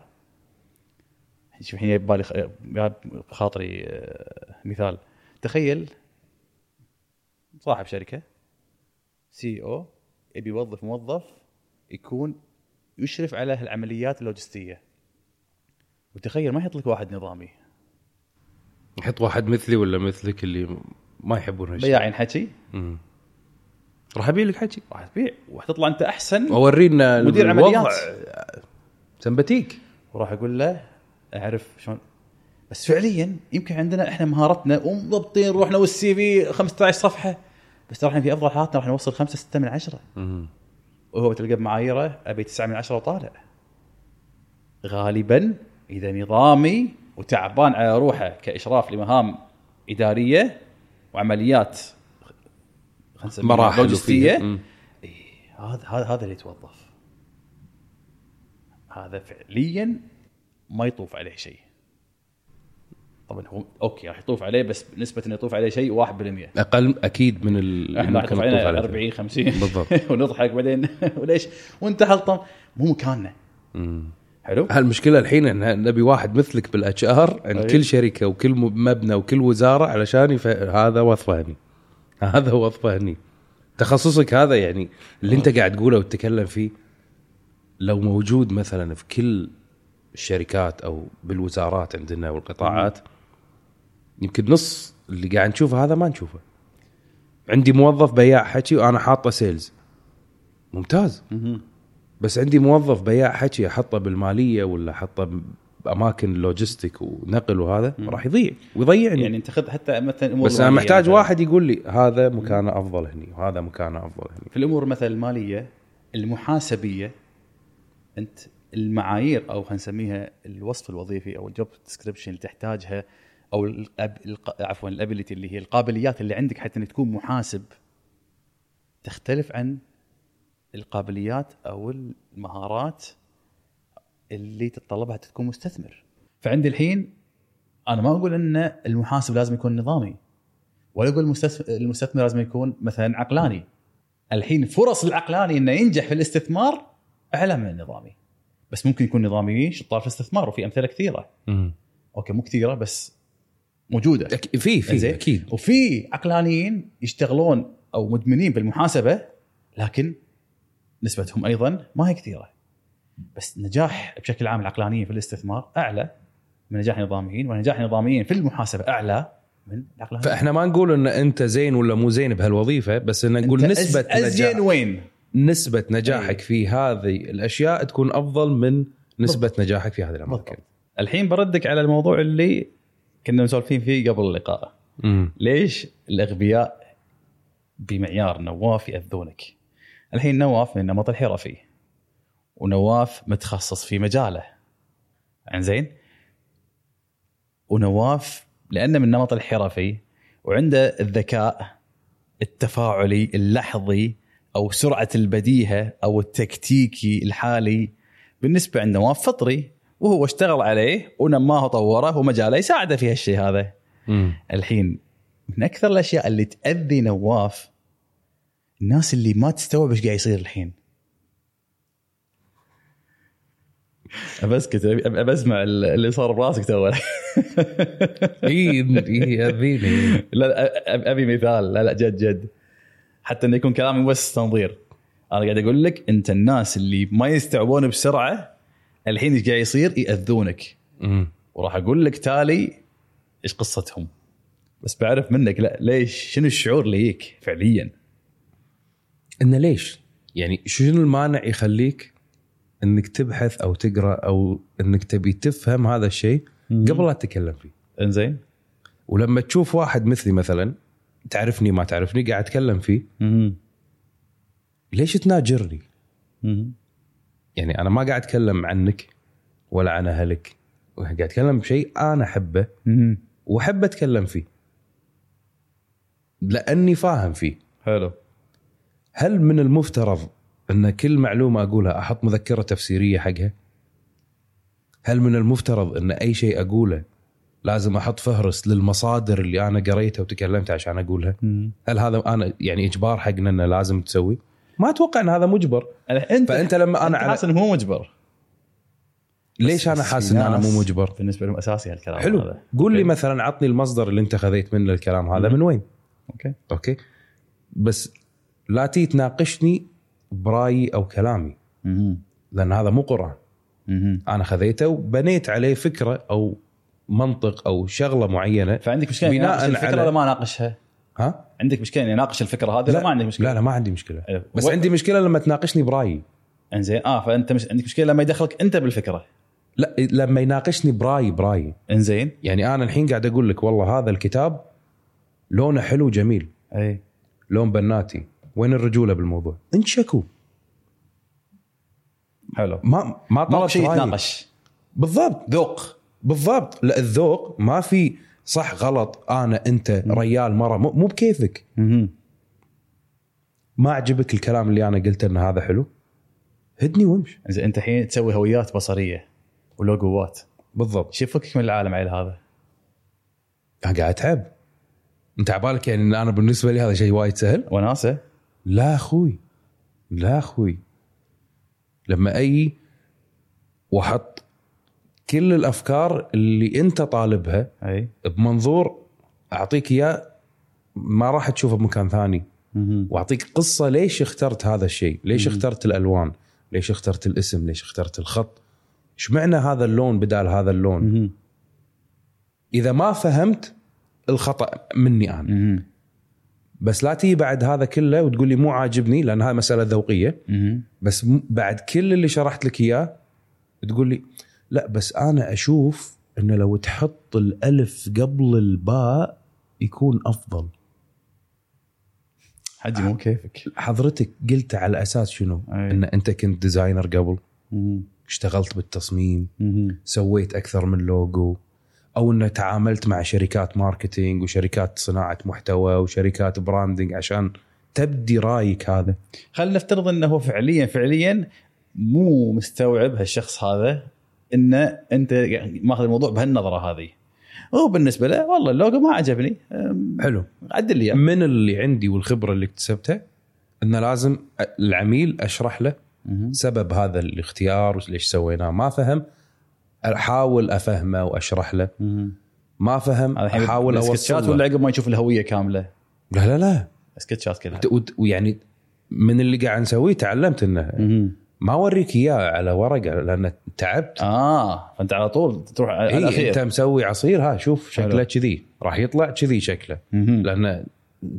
شوف الحين ببالي بخاطري آه، مثال. تخيل صاحب شركة سي أو يبي يوظف موظف يكون يشرف على العمليات اللوجستية. وتخيل ما يحط لك واحد نظامي. يحط واحد مثلي ولا مثلك اللي ما يحبون هالشيء؟ بياعين حكي. راح أبيع لك حكي. راح تبيع. وحتطلع أنت أحسن أورينا مدير. عمليات. سمباتيك وراح أقول له أعرف شلون. بس فعليا يمكن عندنا إحنا مهارتنا ومضبطين روحنا والسي في 15 صفحة. بس ترى إحنا في أفضل حالاتنا راح نوصل 5 6 من 10 مم. وهو تلقى بمعاييره أبي 9 من 10 وطالع. غالبا إذا نظامي وتعبان على روحه كإشراف لمهام إدارية وعمليات مراحل لوجستية. هذا هذا هذا اللي يتوظف. هذا فعليا ما يطوف عليه شيء. طبعا هو أوكي راح يطوف عليه بس نسبة إنه يطوف عليه شيء 1% أقل أكيد من ال- إحنا راح ممكن يطوف عليه. 40 50 بالضبط. ونضحك بعدين. وليش؟ وانت حلطم مو مكاننا. حلو؟ المشكلة الحين إن نبي واحد مثلك بال HR عند أي. كل شركة وكل مبنى وكل وزارة علشان يف... هذا وظفة هني. هذا وظفة هني. تخصصك هذا يعني اللي أنت قاعد تقوله وتتكلم فيه لو موجود مثلا في كل الشركات أو بالوزارات عندنا والقطاعات يمكن نص اللي قاعد نشوفه هذا ما نشوفه. عندي موظف بياع حكي وأنا حاطه sales ممتاز. بس عندي موظف بياع حكي أحطه بالمالية ولا أحطه بأماكن logistic ونقل وهذا راح يضيع ويضيعني. يعني أنت خذ حتى مثلا أمور بس أنا محتاج مثلاً. واحد يقول لي هذا مكانه أفضل هني وهذا مكانه أفضل هني. في الأمور مثلا المالية المحاسبية أنت المعايير أو خلينا نسميها الوصف الوظيفي أو ال job description اللي تحتاجها أو الأب... الق... عفوا ال ability اللي هي القابليات اللي عندك حتى إنك تكون محاسب تختلف عن القابليات أو المهارات اللي تتطلبها حتى تكون مستثمر. فعندي الحين أنا ما أقول إن المحاسب لازم يكون نظامي ولا أقول المستثمر, المستثمر لازم يكون مثلا عقلاني. الحين فرص العقلاني إنه ينجح في الاستثمار أعلى من النظامي. بس ممكن يكون نظاميين شطار في الاستثمار وفي أمثلة كثيرة. أوكي مو كثيرة بس موجودة في في زين؟ أكيد وفي عقلانيين يشتغلون أو مدمنين بالمحاسبة لكن نسبتهم أيضا ما هي كثيرة بس نجاح بشكل عام العقلانيين في الاستثمار أعلى من نجاح النظاميين ونجاح النظاميين في المحاسبة أعلى من العقلانيين فإحنا ما نقول إن أنت زين ولا مو زين بهالوظيفة بس إن نقول نسبة أز- نجاح وين؟ نسبة نجاحك أي. في هذه الأشياء تكون أفضل من نسبة نجاحك في هذه الأماكن بالضبط. الحين بردك على الموضوع اللي كنا مسولفين فيه قبل اللقاء. مم. ليش الأغبياء بمعيار نواف يأذونك؟ الحين نواف من النمط الحرفي ونواف متخصص في مجاله. زين ونواف لأنه من النمط الحرفي وعنده الذكاء التفاعلي اللحظي أو سرعة البديهة أو التكتيكي الحالي. بالنسبة عند نواف فطري وهو اشتغل عليه ونماه وطوره ومجاله يساعده في هالشيء هذا. مم. الحين من أكثر الأشياء اللي تأذي نواف الناس اللي ما تستوعب إيش قاعد يصير الحين. ابسكت أبي- ابى اسمع اللي صار براسك تو. إي ياذيني لا أبي مثال. لا لا جد جد. حتى إنه يكون كلامي بس تنظير. أنا قاعد أقول لك أنت الناس اللي ما يستوعبون بسرعة الحين إيش قاعد يصير يأذونك مم. وراح أقول لك تالي إيش قصتهم بس بعرف منك لا ليش شنو الشعور اللي يجيك فعليا إنه ليش؟ يعني شنو المانع يخليك إنك تبحث أو تقرأ أو إنك تبي تفهم هذا الشيء قبل لا تتكلم فيه إنزين ولما تشوف واحد مثلي مثلا تعرفني ما تعرفني قاعد أتكلم فيه مهم. ليش تناجرني؟ مهم. يعني أنا ما قاعد أتكلم عنك ولا عن أهلك قاعد أتكلم بشيء أنا أحبه. وأحب أتكلم فيه لأني فاهم فيه حلو هل من المفترض إن كل معلومة أقولها أحط مذكرة تفسيرية حقها؟ هل من المفترض إن أي شيء أقوله لازم أحط فهرس للمصادر اللي أنا قريتها وتكلمت عشان أقولها؟ مهم. هل هذا أنا يعني إجبار حقنا إنه لازم تسوي؟ ما أتوقع إن هذا مجبر، انت فأنت لما أنا حاسس إنه مو مجبر ليش أنا حاسس ان أنا مو مجبر؟ بالنسبة لهم أساسي هالكلام حلو هذا قول لي. مثلا عطني المصدر اللي أنت خذيت منه الكلام هذا. من وين؟ أوكي أوكي؟ بس لا تي تناقشني برأيي أو كلامي. لأن هذا مو قرآن. أنا خذيته وبنيت عليه فكرة أو منطق أو شغلة معينة فعندك مشكلة بناء يناقش الفكرة ولا ما ناقشها؟ ها؟ عندك مشكلة إني أناقش الفكرة هذه ولا ما عندك مشكلة؟ لا لا ما عندي مشكلة. حلو. بس و- عندي مشكلة لما تناقشني برأيي. إنزين آه فأنت مش عندك مشكلة لما يدخلك أنت بالفكرة. لا لما يناقشني برأيي برأيي. إنزين. يعني أنا الحين قاعد أقول لك والله هذا الكتاب لونه حلو جميل. إي. لون بناتي. وين الرجولة بالموضوع؟ انشكوا. حلو. ما ما في شيء. يتناقش. بالضبط. ذوق. بالضبط. لا الذوق ما في صح غلط أنا أنت ريال مرة مو بكيفك. ما عجبك الكلام اللي أنا قلته إن هذا حلو؟ هدني وامشي. انزين أنت الحين تسوي هويات بصرية ولوجوات. بالضبط. شو يفكك من العالم على هذا؟ أنا قاعد أتعب. أنت عبالك يعني إن أنا بالنسبة لي هذا شيء وايد سهل؟ وناسة. لا أخوي لا أخوي. لما أجي وأحط كل الأفكار اللي أنت طالبها أي بمنظور أعطيك إياه ما راح تشوفه بمكان ثاني. وأعطيك قصة ليش اخترت هذا الشيء؟ ليش اخترت الألوان؟ ليش اخترت الاسم؟ ليش اخترت الخط؟ إيش معنى هذا اللون بدال هذا اللون؟ إذا ما فهمت الخطأ مني أنا. بس لا تيجي بعد هذا كله وتقول لي مو عاجبني لأن هاي مسألة ذوقية. بس بعد كل اللي شرحت لك إياه تقول لي لا بس أنا أشوف إنه لو تحط الألف قبل الباء يكون أفضل حجي مو كيفك حضرتك قلت على أساس شنو؟ أي. إن أنت كنت designer قبل مهم. اشتغلت بالتصميم مهم. سويت أكثر من لوجو أو إنه تعاملت مع شركات marketing وشركات صناعة محتوى وشركات branding عشان تبدي رأيك هذا خلينا نفترض إنه هو فعليا فعليا مو مستوعب هالشخص هذا انه أنت ماخذ الموضوع بهالنظرة هذه هو بالنسبة له والله اللوجو ما عجبني حلو عدل لي. من اللي عندي والخبرة اللي اكتسبتها إنه لازم العميل أشرح له. سبب هذا الاختيار وليش سويناه ما فهم أحاول أفهمه وأشرح له. ما فهم أحاول سكتشات أوصل ولا له. عقب ما يشوف الهوية كاملة لا لا لا سكتشات وت- ويعني من اللي قاعد نسويه تعلمت إنه. ما أوريك إياه على ورقة لأن تعبت آه فأنت على طول تروح على الاخير أنت مسوي عصير ها شوف شكله. كذي راح يطلع كذي شكله. لأن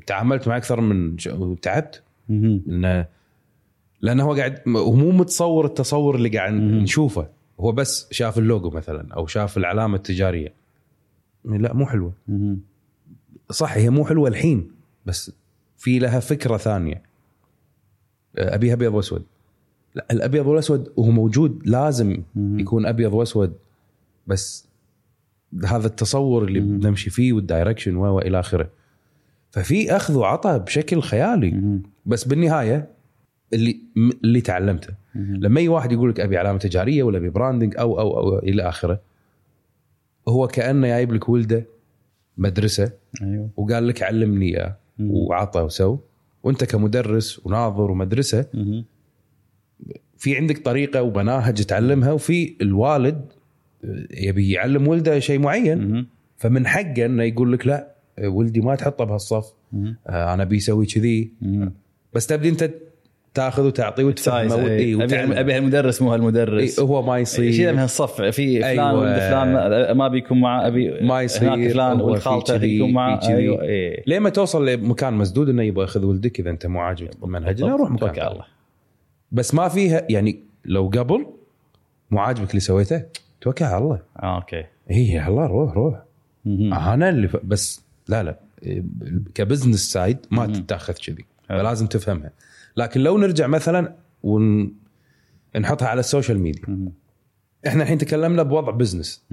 تعاملت مع أكثر من ش... وتعبت مهم. لأنه هو قاعد هو مو متصور التصور اللي قاعد. نشوفه هو بس شاف اللوجو مثلا أو شاف العلامة التجارية لا مو حلوة. صح هي مو حلوة الحين بس في لها فكرة ثانية أبيها أبيض وأسود لا الابيض والاسود وهو موجود لازم. يكون ابيض واسود بس هذا التصور اللي. بنمشي فيه وال direction و إلى آخره ففي أخذ وعطاء بشكل خيالي. بس بالنهاية اللي اللي تعلمته. لما اي واحد يقول لك أبي علامة تجارية ولا أبي branding أو أو أو إلى آخره هو كأنه جايب لك ولده مدرسة أيوه وقال لك علمني إياه. وعطى وسو وأنت كمدرس وناظر ومدرسة مهم. في عندك طريقة ومناهج تعلمها وفي الوالد يبي يعلم ولده شيء معين. فمن حقه إنه يقول لك لا ولدي ما تحطه بهالصف. آه، أنا أبي يسوي كذي. بس تبدي أنت تاخذ وتعطي وتفهم اي إيه، أبي هالمدرس مو هالمدرس. إيه، هو ما يصير. يصير من الصف في فلان أيوة. ولد فلان ما- بيكون معه أبي ما يصير. هناك فلان ولد خالته يكون كذي. أيوه إيه. ليه ما توصل لمكان مسدود إنه يبغى ياخذ ولدك إذا أنت مو عاجبك المنهج لا روح مكان. الله. بس ما فيها يعني لو قبل مو عاجبك اللي سويته توكل على الله آه أوكي اي الله روح روح مهم. أنا اللي ف... بس لا لا ك business side ما تتاخذ كذي. فلازم تفهمها لكن لو نرجع مثلا ونحطها على ال social media. إحنا الحين تكلمنا بوضع business.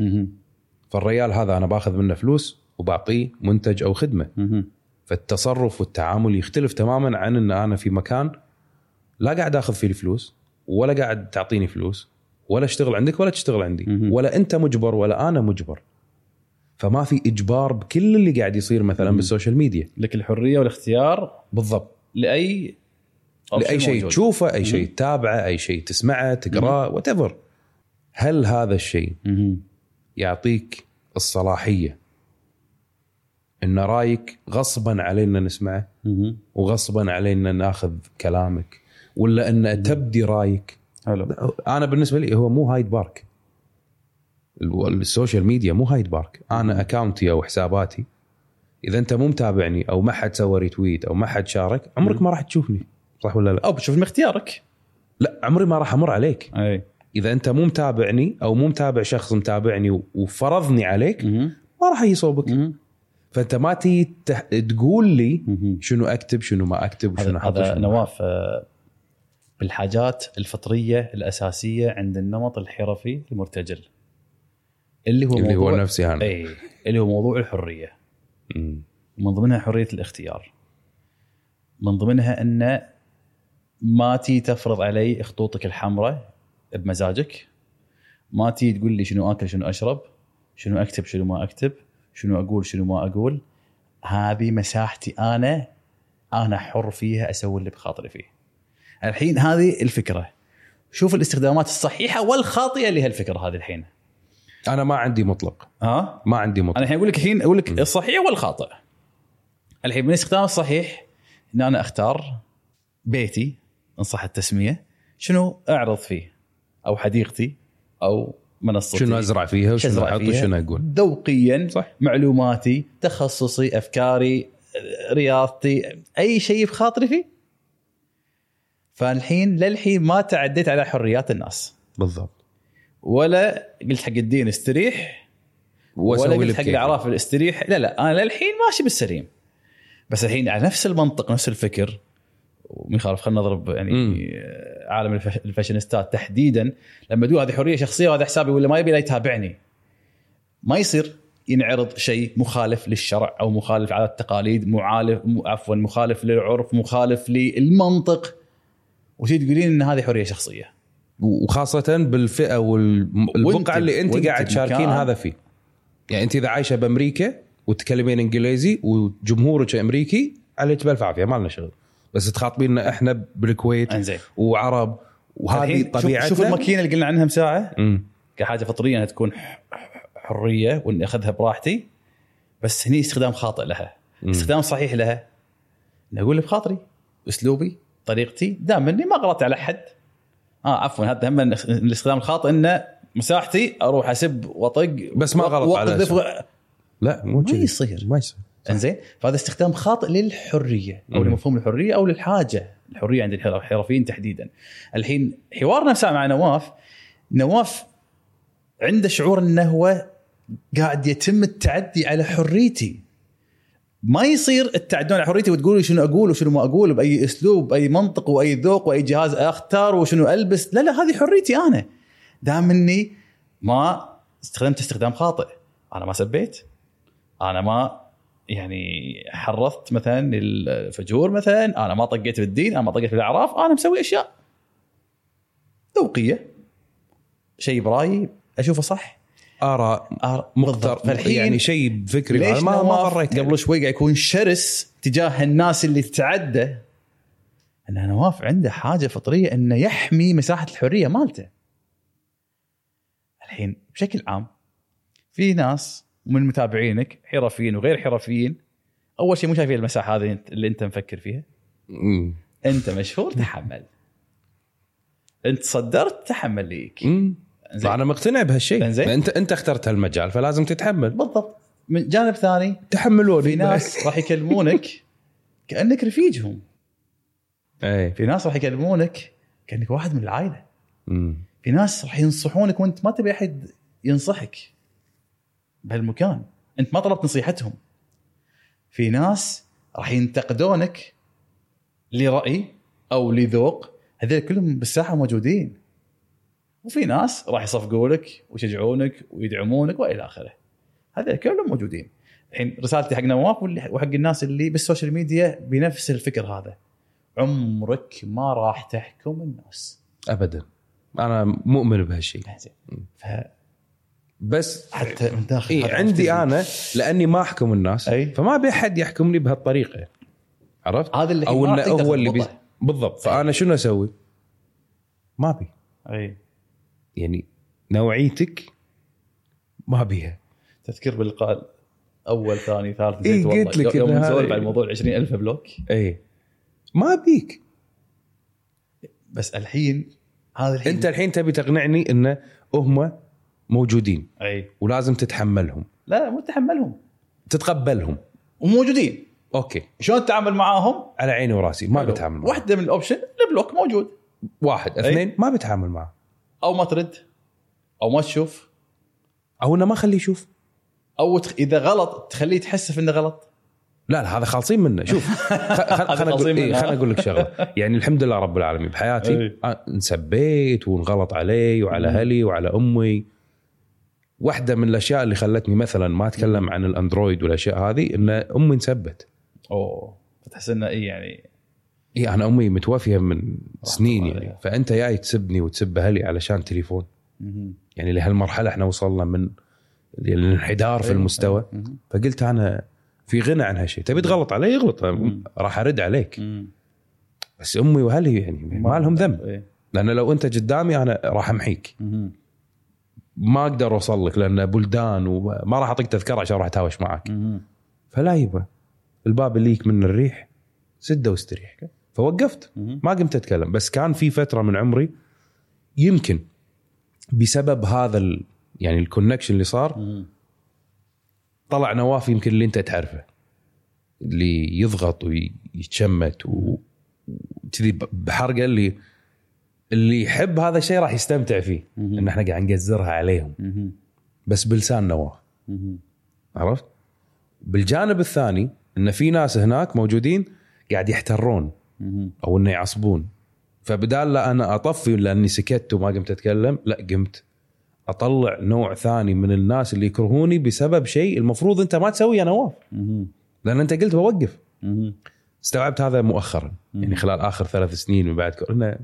فالريال هذا أنا باخذ منه فلوس وبعطيه منتج أو خدمة. فالتصرف والتعامل يختلف تماما عن إن أنا في مكان لا قاعد آخذ فيه الفلوس ولا قاعد تعطيني فلوس ولا اشتغل عندك ولا تشتغل عندي مهم. ولا أنت مجبر ولا أنا مجبر. فما في إجبار بكل اللي قاعد يصير مثلا بال social media. لك الحرية والاختيار بالضبط. لأي لأي شيء. تشوفه أي شيء تتابعه أي شيء تسمعه تقرأه وات هل هذا الشيء. يعطيك الصلاحية إن رأيك غصبا علينا نسمعه. وغصبا علينا ناخذ كلامك؟ ولا أن تبدي رأيك؟ حلو. أنا بالنسبة لي هو مو Hyde Park. ال- ال social media مو Hyde Park. أنا account ي أو حساباتي إذا أنت مو متابعني أو ما حد سوى retweet أو ما حد شارك عمرك ما راح تشوفني. صح ولا لا؟ أو بتشوف من اختيارك. لا عمري ما راح أمر عليك. أي. إذا أنت مو متابعني أو مو متابع شخص متابعني وفرضني عليك. ما راح يصوبك مهم. فأنت ما تي تح... تقول لي. شنو أكتب شنو ما أكتب وشنو أحط هذا نواف بالحاجات الفطرية الأساسية عند النمط الحرفي المرتجل. اللي هو اللي هو نفسي أنا. اي اللي هو موضوع الحرية. مم. من ضمنها حرية الاختيار. من ضمنها أن ما تي تفرض علي خطوطك الحمراء بمزاجك. ما تي تقول لي شنو آكل شنو أشرب شنو أكتب شنو ما أكتب شنو أقول شنو ما أقول. هذه مساحتي أنا أنا حر فيها أسوي اللي بخاطري فيه. الحين هذه الفكرة. شوف الاستخدامات الصحيحة والخاطئة لهالفكرة هذه الحين. أنا ما عندي مطلق. ها؟ ما عندي مطلق. أنا الحين أقول لك الحين أقول لك الصحيح والخاطئ. الحين من الاستخدام الصحيح إن أنا أختار بيتي إن صح التسمية شنو أعرض فيه؟ أو حديقتي أو منصتي. شنو أزرع فيها وشنو أزرع أحط فيها. وشنو أقول؟ ذوقيا صح. معلوماتي تخصصي أفكاري رياضتي أي شيء بخاطري فيه؟ فالحين للحين ما تعديت على حريات الناس. بالضبط. ولا قلت حق الدين استريح ولا قلت حق. الأعراف الاستريح لا لا أنا للحين ماشي بالسليم. بس الحين على نفس المنطق نفس الفكر وما يخالف خلينا نضرب يعني مم. عالم الفاشينيستات تحديدا لما تقول هذه حرية شخصية وهذا حسابي ولا ما يبي لا يتابعني. ما يصير ينعرض شيء مخالف للشرع أو مخالف على التقاليد معالف م- عفوا مخالف للعرف مخالف للمنطق. وتجي تقولين إن هذه حرية شخصية. وخاصة بالفئة والبقعة اللي انت قاعد تشاركين هذا فيه. يعني انت إذا عايشة بأمريكا وتتكلمين إنجليزي وجمهورك أمريكي عليك بألف عافية ما لنا شغل. بس تخاطبيننا إحنا بالكويت إنزين. وعرب وهذه طبيعتنا. شوف الماكينة اللي قلنا عنها من ساعة. كحاجة فطرية إنها تكون حرية وإني أخذها براحتي. بس هني استخدام خاطئ لها. استخدام صحيح لها. أقول اللي بخاطري أسلوبي. طريقتي دام اني ما غلطت على حد. آه عفوا هذا هم الاستخدام الخاطئ انه مساحتي أروح أسب وأطق بس ما غلط على لا مو ما. يصير. ما يصير. إنزين فهذا استخدام خاطئ للحرية أو. لمفهوم الحرية أو للحاجة. الحرية عند الحر- الحرفيين تحديدا. الحين حوارنا ساعه مع نواف. نواف عنده شعور إنه هو قاعد يتم التعدي على حريتي. ما يصير التعدون على حريتي وتقولوا شنو أقول وشنو ما أقول بأي أسلوب بأي منطق وأي ذوق وأي جهاز أختار وشنو ألبس. لا لا هذه حريتي أنا. دام إني ما استخدمت استخدام خاطئ. أنا ما سبيت. أنا ما يعني حرضت مثلا الفجور مثلا. أنا ما طقيت بالدين. أنا ما طقيت بالأعراف. أنا مسوي أشياء ذوقية. شيء برايي أشوفه صح. آراء. فالحين يعني شيء بفكري ليش ما ما قريت عليه. قبل شوي قاعد يكون شرس تجاه الناس اللي تتعدى إن نواف عنده حاجة فطرية إنه يحمي مساحة الحرية مالته. الحين بشكل عام في ناس من متابعينك حرفيين وغير حرفيين أول شيء مو شايفين المساحة هذه اللي انت مفكر فيها مم. أنت مشهور تحمل أنت صدرت تحمل ليك امم زين. فأنا مقتنع بهالشيء. إنزين. انت أنت اخترت هالمجال فلازم تتحمل. بالضبط. من جانب ثاني تحملوني في ناس راح يكلمونك كأنك رفيجهم. اي في ناس راح يكلمونك كأنك واحد من العائلة. أمم. في ناس راح ينصحونك وأنت ما تبي أحد ينصحك بهالمكان. أنت ما طلبت نصيحتهم. في ناس راح ينتقدونك لرأي أو لذوق. هذول كلهم بالساحة موجودين. وفي ناس راح يصفقوا لك ويشجعونك ويدعمونك وإلى آخره. هذول كلهم موجودين. الحين رسالتي حق نواف وحق الناس اللي بالسوشيال ميديا بنفس الفكر هذا. عمرك ما راح تحكم الناس. ابدا. أنا مؤمن بهالشيء. إيه. فحتى بس من داخل هذا عندي أنا لأني ما أحكم الناس أي. فما ابي أحد يحكمني بهالطريقة. عرفت؟ هذا اللي أو إنه هو اللي بي... بالضبط. فأنا شنو أسوي؟ ما ابي أي. يعني نوعيتك ما بيها. تذكر باللقاء أول ثاني ثالث إيه، نسيت والله. قلت لك يوم نسولف هذا- عن موضوع ال 20000 block. اي ما ابيك بس الحين هذا الحين أنت الحين تبي تقنعني إن هم موجودين. أي. ولازم تتحملهم. لا لا مو تحملهم تتقبلهم. وموجودين okay. شلون تتعامل معاهم؟ على عيني وراسي. ما بتعامل معه واحدة من ال options ال block موجود. واحد. اثنين ما بتعامل معه أو ما ترد أو ما تشوف. أو إنه ما اخليه يشوف. أو تخ... إذا غلط تخليه يتحسف إنه غلط. لا لا هذا خالصين منه. شوف خليني أقول. إيه خليني أقول لك شغلة. يعني الحمد لله رب العالمين بحياتي إيه. آه، انسبيت وانغلط علي وعلى. أهلي وعلى أمي. واحدة من الأشياء اللي خلتني مثلا ما أتكلم عن الأندرويد والأشياء هذه إن أمي انسبت. أوه فتحس إنه اي يعني اي أنا أمي متوفيه من سنين يعني عليها. فأنت جاي تسبني وتسب أهلي علشان تليفون يعني لهالمرحلة إحنا وصلنا من الانحدار في إيه. المستوى مهم. فقلت أنا في غنى عن هالشيء تبي تغلط علي اغلط مم. راح أرد عليك مم. بس أمي وأهلي يعني ما لهم ذنب إيه. لأن لو أنت قدامي أنا راح أمحيك. ما أقدر أوصل لك لأن بلدان وما راح أعطيك تذكرة عشان أروح أتهاوش معك. فلا يبا الباب اللي يك من الريح سده واستريح فوقفت. ما قمت أتكلم بس كان في فترة من عمري يمكن بسبب هذا ال... يعني الكونكشن اللي صار. طلع نواف يمكن اللي أنت تعرفه اللي يضغط ويتشمت وكذي بحرقة اللي اللي يحب هذا الشيء راح يستمتع فيه. إن إحنا قاعد نقزرها عليهم. بس بلسان نواف. عرفت؟ بالجانب الثاني إن في ناس هناك موجودين قاعد يحترون. أو إنه يعصبون. فبدال لا أنا أطفي لأني سكت وما قمت أتكلم لا قمت. أطلع نوع ثاني من الناس اللي يكرهوني بسبب شيء المفروض أنت ما تسويه يا نواف. لأن أنت قلت بوقف. استوعبت هذا مؤخرا. يعني خلال آخر ثلاث سنين من بعد كورونا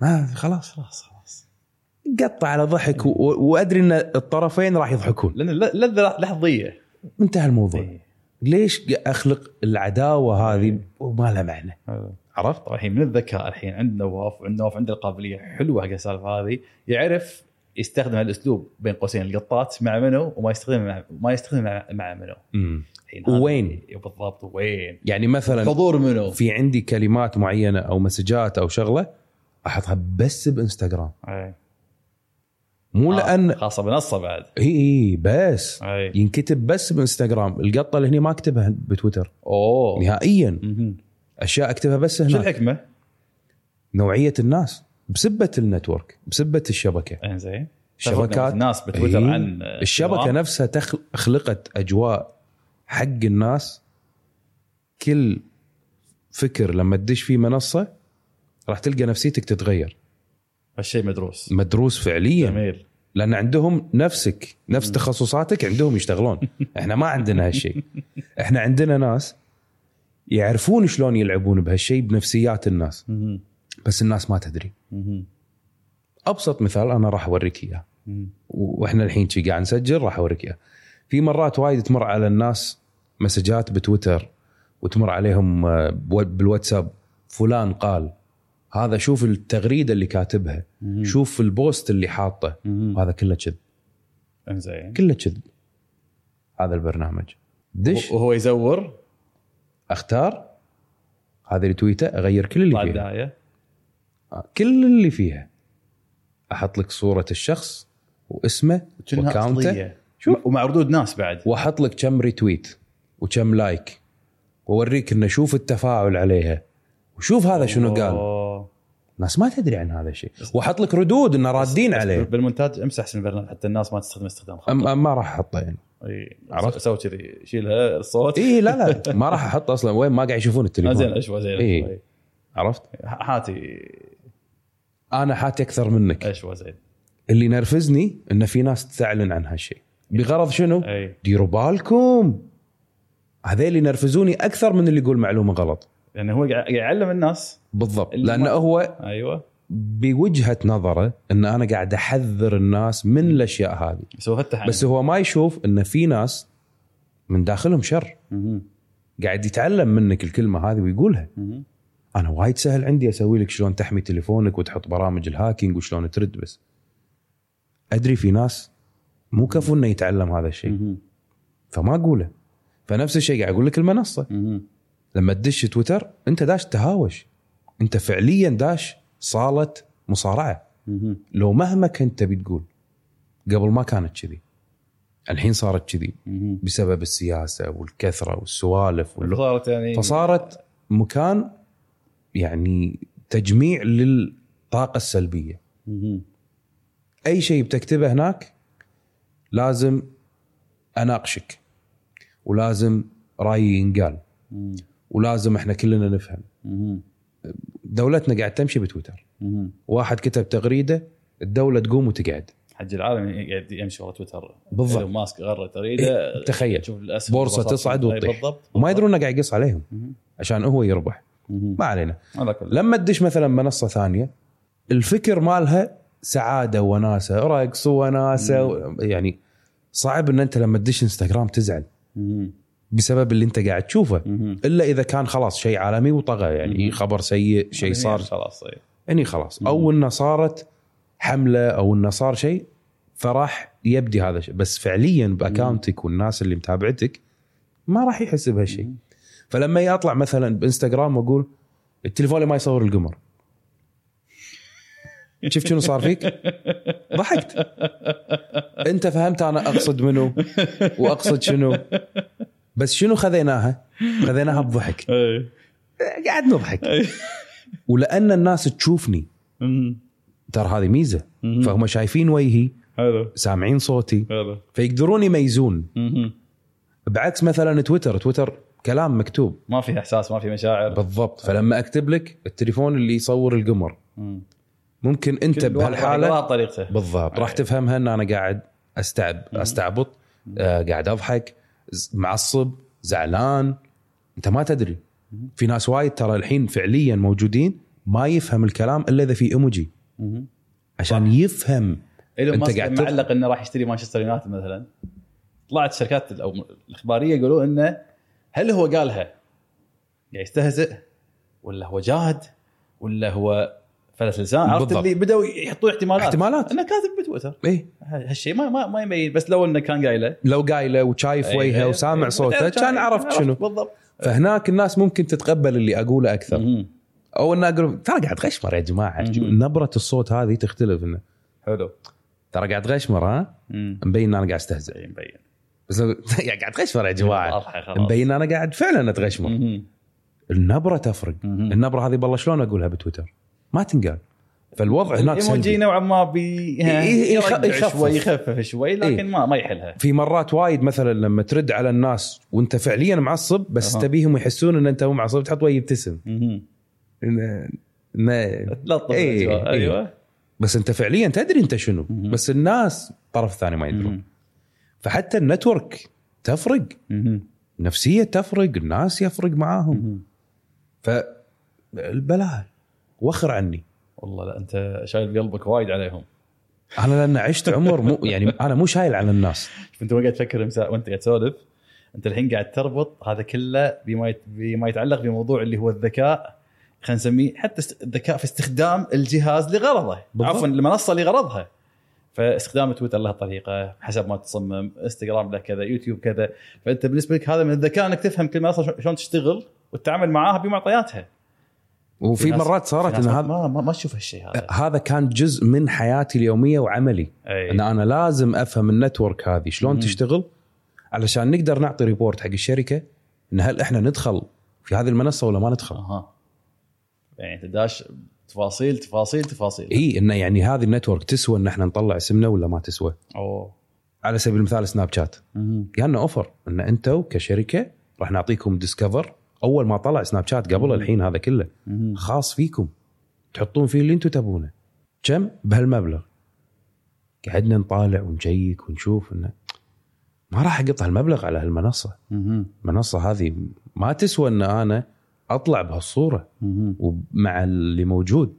ما خلاص خلاص خلاص. قطع على ضحك وأدري إن الطرفين راح يضحكون. لأن لحظية. انتهى الموضوع. إيه. ليش أخلق العداوة هذه وما لها معنى؟ عرفت؟ الحين من الذكاء الحين عند نواف وعند نواف عنده القابلية حلوة حق السالفة هذه. يعرف يستخدم الاسلوب بين قوسين القطات مع منو وما يستخدم مع ما يستخدم مع, مع منو. وين؟ بالضبط وين؟ يعني مثلا حضور منو؟ في عندي كلمات معينة أو messages أو شغلة أحطها بس بإنستغرام. أي. مو آه، لأن خاصة بنصة بعد. إي إي بس أي. ينكتب بس بإنستغرام. القطة اللي هني ما أكتبها بتويتر. أوه. نهائيا. مهم. أشياء أكتبها بس شو هناك. الحكمة؟ نوعية الناس. بسبة ال network بسبة الشبكة. انزين الشبكات الناس بتويتر إيه. عن الشبكة انستغرام. نفسها تخل- خلقت أجواء حق الناس. كل فكر لما تدش في منصة راح تلقى نفسيتك تتغير. هالشيء مدروس. مدروس فعليا. جميل. لأن عندهم نفسك نفس تخصصاتك عندهم يشتغلون. إحنا ما عندنا هالشيء. إحنا عندنا ناس يعرفون شلون يلعبون بهالشيء بنفسيات الناس. بس الناس ما تدري. أبسط مثال أنا راح أوريك إياه. وإحنا الحين شي قاعد نسجل راح أوريك إياه. في مرات وايد تمر على الناس مسجات بتويتر وتمر عليهم آه، بالواتساب فلان قال. هذا شوف التغريدة اللي كاتبها مهم. شوف البوست اللي حاطه. وهذا كله كذب. انزين. كله كذب. هذا البرنامج. دش. وهو يزور؟ أختار. هذه التويتة أغير كل اللي طلع فيها. بدايه آه، كل اللي فيها. أحط لك صورة الشخص واسمه أصلية. ومع ردود ناس بعد. وأحط لك كم retweet وكم like وأوريك إنه شوف التفاعل عليها. وشوف هذا شنو قال. أوه. ناس ما تدري عن هذا الشيء. واحط لك ردود انه رادين عليه. بالمونتاج امسح البرنامج حتى الناس ما تستخدم استخدام أم ما راح أحطه يعني. إي عرفت؟ سوي كذي شيلها الصوت. إي لا لا ما راح أحط أصلا وين ما قاعد يشوفون آه، زين التليفون اشوى زين إيه. عرفت؟ حاتي أنا حاتي أكثر منك. اشوى زين. اللي نرفزني إن في ناس تعلن عن هالشيء. بغرض شنو؟ إي. ديروا بالكم. هذيل ينرفزوني أكثر من اللي يقول معلومة غلط. لأنه هو قاعد قاعد يعلم الناس بالضبط. لأنه هو أيوه. بوجهة نظره إن أنا قاعد أحذر الناس من الأشياء هذه. بس هو بس هو ما يشوف إن في ناس من داخلهم شر. مهم. قاعد يتعلم منك الكلمة هذه ويقولها. مهم. أنا وايد سهل عندي أسوي لك شلون تحمي تليفونك وتحط برامج ال hacking وشلون ترد بس. أدري في ناس مو كفو إنه يتعلم هذا الشيء. فما أقوله. فنفس الشيء قاعد أقول لك المنصة. لما تدش تويتر انت داش تهاوش انت فعليا داش صالة مصارعة. لو مهما كنت تبي تقول قبل ما كانت كذي الحين صارت كذي. بسبب السياسة والكثرة والسوالف. صارت يعني فصارت مكان يعني تجميع للطاقة السلبية. أي شيء بتكتبه هناك لازم أناقشك ولازم رأيي ينقال. ولازم إحنا كلنا نفهم. دولتنا قاعد تمشي بتويتر. واحد كتب تغريدة الدولة تقوم وتقعد حج العالم قاعد يمشي ورا تويتر بالضبط. ماسك غرد تغريدة إيه، تخيل. بورصة تصعد أي وتطيح بالضبط وما يدرون إنه قاعد يقص عليهم. عشان هو يربح. ما علينا لما تدش مثلا منصة ثانية الفكر مالها سعادة وناسة رقص وناسة يعني صعب إن أنت لما تدش إنستغرام تزعل. بسبب اللي انت قاعد تشوفه. إلا إذا كان خلاص شيء عالمي وطغى يعني مم. خبر سيء شيء يعني صار. خلاص إيه. يعني خلاص. أو إنه صارت حملة أو إنه صار شيء فراح يبدي هذا الشيء. بس فعليا بأكاونتك والناس اللي متابعتك ما راح يحس بهالشيء. فلما يطلع مثلا بإنستغرام وأقول التليفون ما يصور القمر. شفت شنو صار فيك؟ ضحكت. أنت فهمت أنا أقصد منو؟ وأقصد شنو؟ بس شنو خذيناها؟ خذيناها بضحك. إيه. قاعد نضحك. ولأن الناس تشوفني. ترى هذه ميزة. فهم شايفين وجهي. سامعين صوتي. فيقدرون يميزون. بعكس مثلا تويتر. تويتر كلام مكتوب. ما في إحساس ما في مشاعر. بالضبط. فلما أكتب لك التليفون اللي يصور القمر. مم. ممكن أنت بهالحالة بطريقته. بالضبط. راح تفهمها إن أنا قاعد استعب أستعبط. آه قاعد أضحك. معصب زعلان. انت ما تدري. في ناس وايد ترى الحين فعليا موجودين ما يفهم الكلام إلا إذا في إيموجي. عشان يفهم إيلون ماسك قاعد معلق إنه راح يشتري مانشستر يونايتد مثلا. طلعت الشركات الإخبارية يقولون إنه هل هو قالها؟ قاعد يستهزئ ولا هو جاد ولا هو فلس لسان عرفت بالضبط. اللي بدأوا يحطون احتمالات. احتمالات. إنه كاتب بتويتر. إيه هالشيء ما ما, ما يبين بس لو إنه كان قايله. لو قايله وشايف وجهه وسامع أي- صوته كان عرفت شنو. بالضبط. فهناك الناس ممكن تتقبل اللي أقوله أكثر. أو إن أقول ترى قاعد غشمر يا جماعة. نبرة الصوت هذه تختلف إنه. حلو. ترى قاعد غشمر ها. مبين ان أنا قاعد أستهزئ. مبين. بس يعني قاعد غشمر يا جماعة. مبين ان أنا قاعد فعلا اتغشمر. النبرة تفرق. النبرة هذه بالله شلون أقولها بتويتر؟ ما تنقال فالوضع هناك الإيموجي نوعا ما بي يخ- يرجع يخفف. شوي يخفف شوي لكن إيه. ما ما يحلها في مرات وايد مثلا لما ترد على الناس وأنت فعليا معصب بس أها. تبيهم يحسون إن أنت مو معصب تحط وجه يبتسم إن- تلطف إيه،. إيه. أيوه بس أنت فعليا تدري أنت شنو مهم. بس الناس الطرف الثاني ما يدرون. فحتى ال network تفرق مهم. نفسيه تفرق الناس يفرق معاهم مهم. وخر عني والله لا أنت شايل قلبك وايد عليهم أنا لأن عشت عمر مو يعني أنا مو شايل على الناس أنت وين قاعد تفكر وأنت قاعد تسولف أنت الحين قاعد تربط هذا كله بما. بما يتعلق بموضوع اللي هو الذكاء خلينا نسميه حتى. الذكاء في استخدام الجهاز لغرضه. عفوا المنصة لغرضها فاستخدام تويتر له طريقة حسب ما تصمم إنستغرام له كذا يوتيوب كذا فأنت بالنسبة لك هذا من الذكاء إنك تفهم كل منصة شلون تشتغل وتتعامل معاها بمعطياتها وفي مرات صارت إن ما- هذا ما ما, تشوف هالشيء هذا. هذا كان جزء من حياتي اليومية وعملي. أي. إن أنا لازم أفهم ال network هذه شلون مم. تشتغل؟ علشان نقدر نعطي report حق الشركة إن هل إحنا ندخل في هذه المنصة ولا ما ندخل. أها. يعني أنت داش تفاصيل تفاصيل تفاصيل. إي انه يعني هذه ال network تسوى إن إحنا نطلع اسمنا ولا ما تسوى. أوه. على سبيل المثال سناب شات. جانا offer إن أنتم كشركة راح نعطيكم Discover أول ما طلع سناب شات قبل. الحين هذا كله. خاص فيكم تحطون فيه اللي أنتم تبونه كم بهالمبلغ قعدنا نطالع ونجيك ونشوف إنه ما راح أقط هالمبلغ على هالمنصة. المنصة هذه ما تسوى إن أنا أطلع بهالصورة. ومع اللي موجود.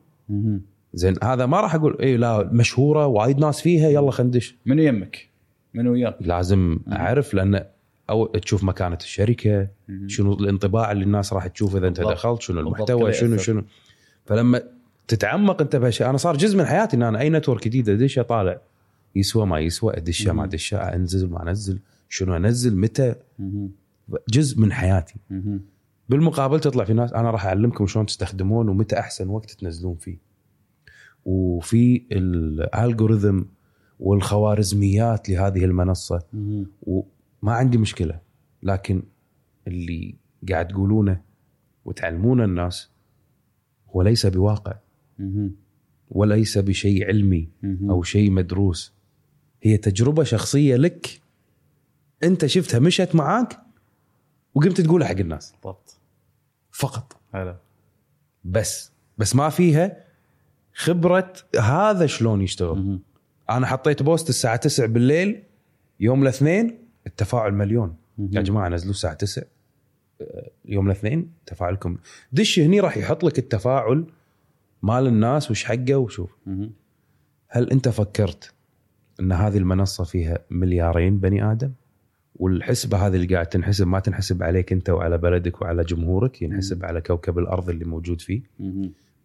زين هذا ما راح أقول اي لا مشهورة وايد ناس فيها يلا خلينا ندش منو يمك؟ منو وياك؟ لازم أعرف لأن أو تشوف مكانة الشركة. شنو الانطباع اللي الناس راح تشوفه إذا أنت. دخلت شنو المحتوى شنو. شنو فلما تتعمق أنت بهالشيء أنا صار جزء من حياتي إن أنا أي نتورك جديد أدشه طالع يسوى ما يسوى أدشه ما. أدشه أنزل ما أنزل شنو أنزل متى. جزء من حياتي. بالمقابل تطلع في ناس أنا راح أعلمكم شلون تستخدمون ومتى أحسن وقت تنزلون فيه وفي الالجوريثم والخوارزميات لهذه المنصة وما عندي مشكلة لكن اللي قاعد تقولونه وتعلمون الناس هو ليس بواقع. وليس بشيء علمي. أو شيء مدروس. هي تجربة شخصية لك أنت شفتها مشت معاك وقمت تقولها حق الناس. بالضبط. فقط. هلا. بس بس ما فيها خبرة هذا شلون يشتغل. أنا حطيت بوست الساعة 9 بالليل يوم الاثنين التفاعل مليون. يا جماعة نزلوا الساعة 9 آه، يوم الاثنين تفاعلكم دش هني راح يحط لك التفاعل مال الناس وش حقه وشوف. هل انت فكرت ان هذه المنصة فيها مليارين بني آدم والحسبة هذه اللي قاعد تنحسب ما تنحسب عليك انت وعلى بلدك وعلى جمهورك ينحسب على كوكب الأرض اللي موجود فيه.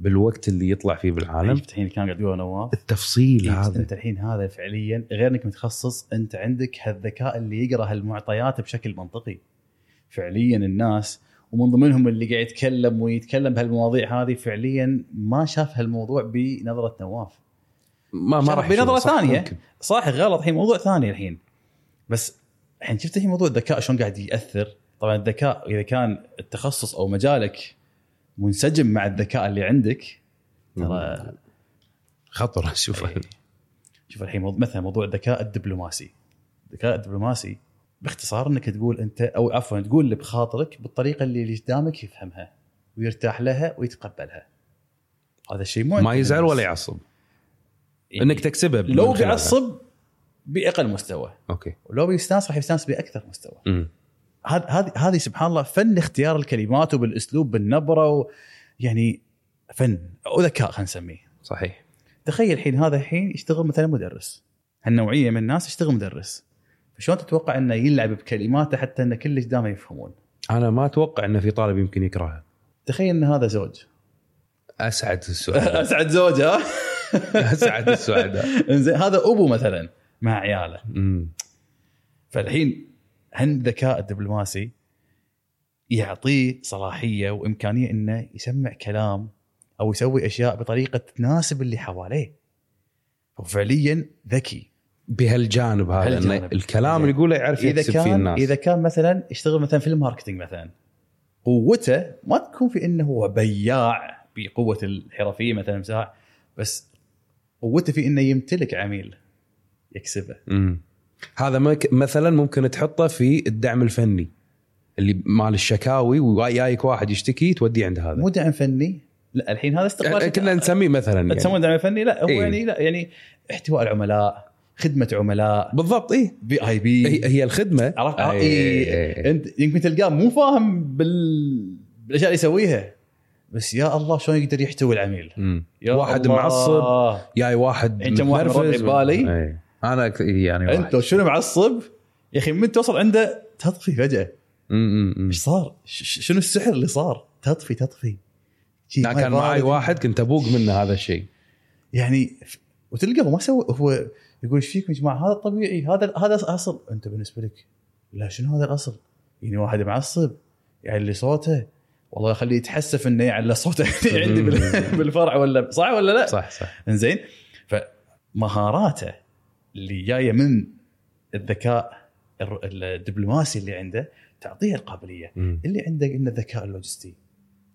بالوقت اللي يطلع فيه بالعالم. شفت الحين كان قاعد يقول نواف التفصيل إيه، هذا. أنت الحين هذا فعليا غير إنك متخصص أنت عندك هالذكاء اللي يقرأ هالمعطيات بشكل منطقي. فعليا الناس ومن ضمنهم اللي قاعد يتكلم ويتكلم بهالمواضيع هذه فعليا ما شاف هالموضوع بنظرة نواف. ما ما راح بنظرة ثانية. ممكن. صح غلط. الحين موضوع ثاني الحين. بس الحين شفت الحين موضوع الذكاء شلون قاعد يأثر؟ طبعا الذكاء إذا كان التخصص أو مجالك منسجم مع الذكاء اللي عندك ترى خطر شوف إيه. شوف الحين مثلا موضوع الذكاء الدبلوماسي. الذكاء الدبلوماسي باختصار إنك تقول أنت أو عفوا تقول اللي بخاطرك بالطريقة اللي اللي قدامك يفهمها ويرتاح لها ويتقبلها. هذا الشيء مو ما يزعل. ولا يعصب. يعني إنك تكسبه لو. بيعصب بأقل مستوى. okay. ولو بيستانس راح يستانس بأكثر مستوى. هذا هذه هذه سبحان الله فن اختيار الكلمات وبالأسلوب بالنبرة و يعني فن أو ذكاء خلينا نسميه. صحيح. تخيل الحين هذا الحين يشتغل مثلا مدرس. هالنوعية من الناس يشتغل مدرس. فشلون تتوقع إنه يلعب بكلماته حتى إن كل قدامه يفهمون؟ أنا ما أتوقع ان في طالب يمكن يكرهها تخيل إن هذا زوج. أسعد السؤال. أسعد زوج ها؟ أسعد السعداء هذا أبو مثلا مع عياله. أمم. فالحين هالذكاء الدبلوماسي يعطيه صلاحية وإمكانية إنه يسمع كلام أو يسوي أشياء بطريقة تناسب اللي حواليه وفعليا ذكي بهالجانب هذا. الكلام اللي يقوله يعرف يكسب فيه الناس إذا كان مثلا يشتغل مثلا في الماركتينج مثلا قوته ما تكون في إنه هو بياع بقوة الحرفية مثلا مساع بس قوته في إنه يمتلك عميل يكسبه. هذا مثلا ممكن تحطه في الدعم الفني اللي مال الشكاوي وجايك واحد يشتكي توديه عند هذا. مو دعم فني؟ لا الحين هذا استقبال يعني كنا نسميه مثلا يعني. تسمون دعم فني؟ لا هو إيه. يعني لا يعني احتواء العملاء خدمة عملاء. بالضبط اي في آي بي. هي, هي الخدمة. عرفت؟ إيه، إيه. إيه. أنت يمكن تلقاه مو فاهم بال... بالأشياء اللي يسويها. بس يا الله شلون يقدر يحتوي العميل. يا واحد الله. معصب جاي واحد الحين كم واحد من ببالي. إيه. أنا أك- يعني أنت شنو معصب يا أخي من توصل عنده تطفي فجأة. إيش صار؟ شنو السحر اللي صار؟ تطفي تطفي لا كان معي. واحد كنت أبوق منه هذا الشيء يعني وتلقى ما سوى هو يقول إيش فيكم يا جماعة هذا طبيعي هذا هذا أصل أنت بالنسبة لك لا شنو هذا الأصل؟ يعني واحد معصب يعني اللي صوته والله خليه يتحسف إنه يعلى صوته عندي بال- بالفرع ولا صح ولا لا؟ صح صح إنزين فمهاراته اللي جاية من الذكاء الدبلوماسي اللي عنده تعطيه القابلية. مم. اللي عنده قلنا الذكاء اللوجستي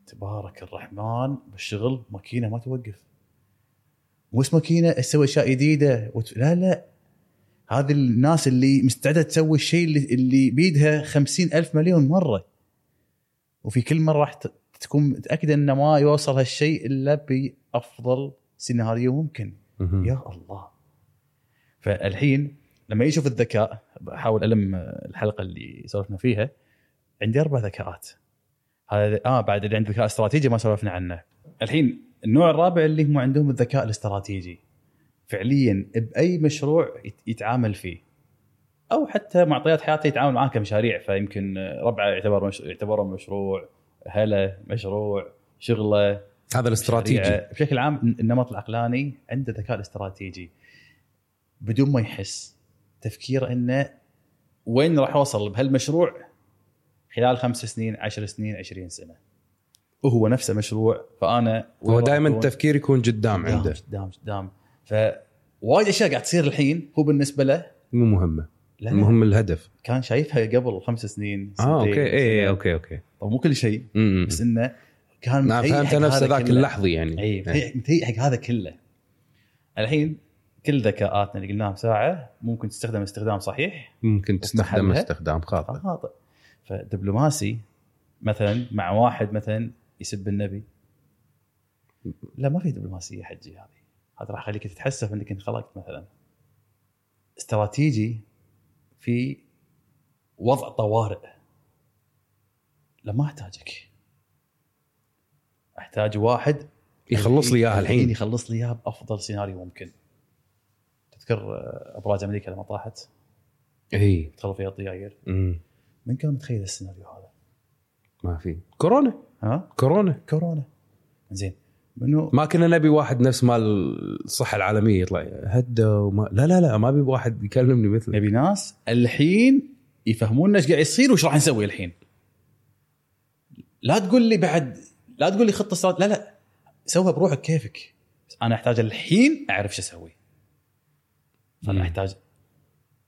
تبارك الرحمن بالشغل ماكينة ما توقف. مو بس ماكينة تسوي أشياء جديدة؟ وت... لا لا. هذه الناس اللي مستعدة تسوي الشيء اللي, اللي بيدها خمسين ألف مليون مرة. وفي كل مرة راح تكون متأكدة إنه ما يوصل هالشيء إلا بأفضل سيناريو ممكن. يا الله. فالحين لما يشوف الذكاء بحاول ألم الحلقة اللي سولفنا فيها عندي أربع ذكاءات. هذا آه بعد اللي عنده ذكاء استراتيجي ما سولفنا عنه. الحين النوع الرابع اللي هم عندهم الذكاء الاستراتيجي. فعليا بأي مشروع يت- يتعامل فيه. أو حتى معطيات حياته يتعامل معاه كمشاريع. فيمكن ربعه يعتبر مش... يعتبره مشروع هلا مشروع شغلة هذا الاستراتيجي. بشكل عام النمط العقلاني عنده ذكاء الاستراتيجي. بدون ما يحس. تفكيره إنه وين راح أوصل بهالمشروع خلال خمس سنين عشر سنين عشرين سنة. وهو نفسه مشروع فأنا هو دائما؟ التفكير يكون قدام عنده. قدام قدام. فوايد أشياء قاعد تصير الحين هو بالنسبة له مو مهمة. لا. المهم الهدف. كان شايفها قبل خمس سنين آه okay. اي سنة. okay okay. طب مو كل شيء بس إنه كان متهيئ فهمت حق نفس هذا ذاك. اللحظي يعني. اي متهيئ متهيئ حق هذا كله. الحين كل ذكاءاتنا اللي قلناها بساعه ممكن تستخدم استخدام صحيح ممكن تستخدم؟ استخدام خاطئ. خاطئ. فدبلوماسي مثلا مع واحد مثلا يسب النبي. لا ما في دبلوماسية حجي هذه. هذا راح يخليك تتحسف إنك انخلقت مثلا. استراتيجي في وضع طوارئ. لا ما أحتاجك. أحتاج واحد يخلص لي إياها الحين. يخلص لي إياها بأفضل سيناريو ممكن. تذكر آه، أبراج أمريكا لما طاحت. إي. دخلوا فيها الطياير. من كان متخيل السيناريو هذا؟ ما في. كورونا. ها؟ كورونا. كورونا. زين. منو؟ ما كنا نبي واحد نفس مال الصحة العالمية يطلع هدى وما لا لا لا ما ابي واحد يكلمني مثله. نبي ناس الحين يفهمونا إيش قاعد يصير وإيش راح نسوي الحين. لا تقول لي بعد لا تقول لي خطه استرات لا لا. سوها بروحك كيفك. أنا أحتاج الحين أعرف شو أسوي. فانا احتاج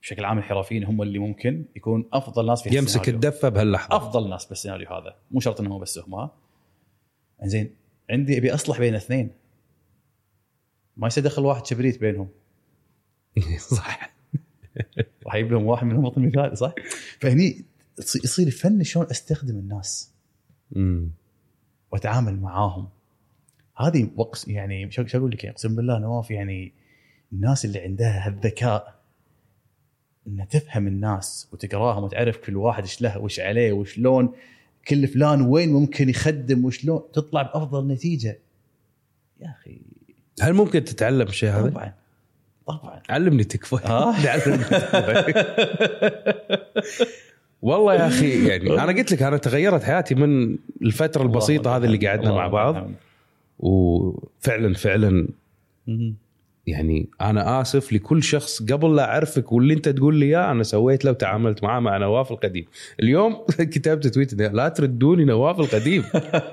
بشكل عام الحرفيين هم اللي ممكن يكون أفضل ناس في يمسك. الدفة بهاللحظة. أفضل ناس بالسيناريو هذا. مو شرط انهم بس هم. زين عندي أبي أصلح بين اثنين. ما يصير ادخل واحد شبريت بينهم. صح. راح يجيب لهم واحد منهم بطل مثالي صح؟ فهني يصير- فن شلون أستخدم الناس. أمم. وأتعامل معاهم. هذه وقت يعني شو شو أقول لك؟ أقسم بالله نواف يعني الناس اللي عندها هالذكاء انها تفهم الناس وتقراهم وتعرف كل واحد إيش له وإيش عليه وشلون كل فلان وين ممكن يخدم وشلون تطلع بأفضل نتيجة. يا أخي. هل ممكن تتعلم الشيء هذا؟ طبعا. طبعا. علمني تكفى. آه. علمني والله يا أخي يعني أنا قلت لك أنا تغيرت حياتي من الفترة البسيطة هذه اللي قعدنا مع بعض. وفعلا فعلا يعني أنا آسف لكل شخص قبل لا أعرفك واللي أنت تقول لي إياه أنا سويت له وتعاملت معاه مع نواف القديم. اليوم كتبت تويت لا تردوني نواف القديم.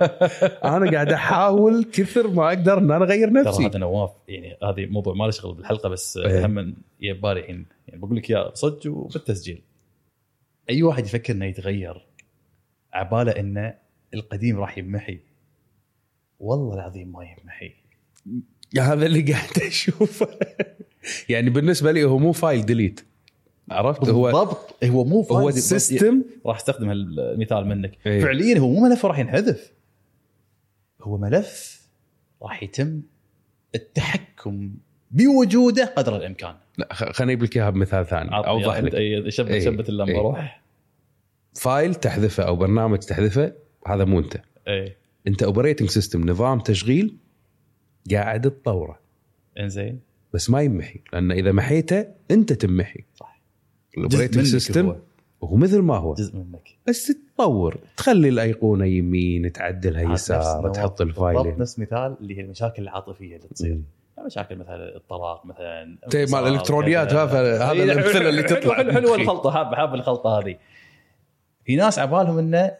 أنا قاعد أحاول كثر ما أقدر إن أنا أغير ترى نفسي. هذا نواف يعني هذه موضوع ما له شغل بالحلقة بس إيه. هم يبالي الحين. يعني بقول لك اياه صدق وبالتسجيل. أي واحد يفكر إنه يتغير عبالة إنه القديم راح يمحي. والله العظيم ما يمحي. يا هذا اللي قاعد أشوفه. يعني بالنسبة لي هو مو file delete عرفت؟ هو بالضبط. هو مو هو فايدة- ال system راح أستخدم المثال منك. إيه. فعليا هو مو ملف راح ينحذف. هو ملف راح يتم التحكم بوجوده قدر الإمكان. لا خ- خليني أجيب لك إياها بمثال ثاني. أوضح لك. لك شبت إيه. شبت اللمبه إيه. روح. file تحذفه أو برنامج تحذفه هذا مو أنت. إيه. أنت operating system نظام تشغيل قاعد تطوره. إنزين. بس ما يمحي لأن إذا محيته أنت تمحي. صح. ال operating system هو. هو مثل ما هو. جزء منك. بس تطور تخلي الأيقونة يمين تعدلها يسار تحط بالضبط الفايل نفس مثال اللي هي المشاكل العاطفية اللي تصير. مشاكل مثلا الطلاق مثلا. تي مال كذا. هذا- إيه، الأمثلة اللي تطلع. حلوة. الخلطة حاب حاب الخلطة هذه. في ناس عبالهم إنه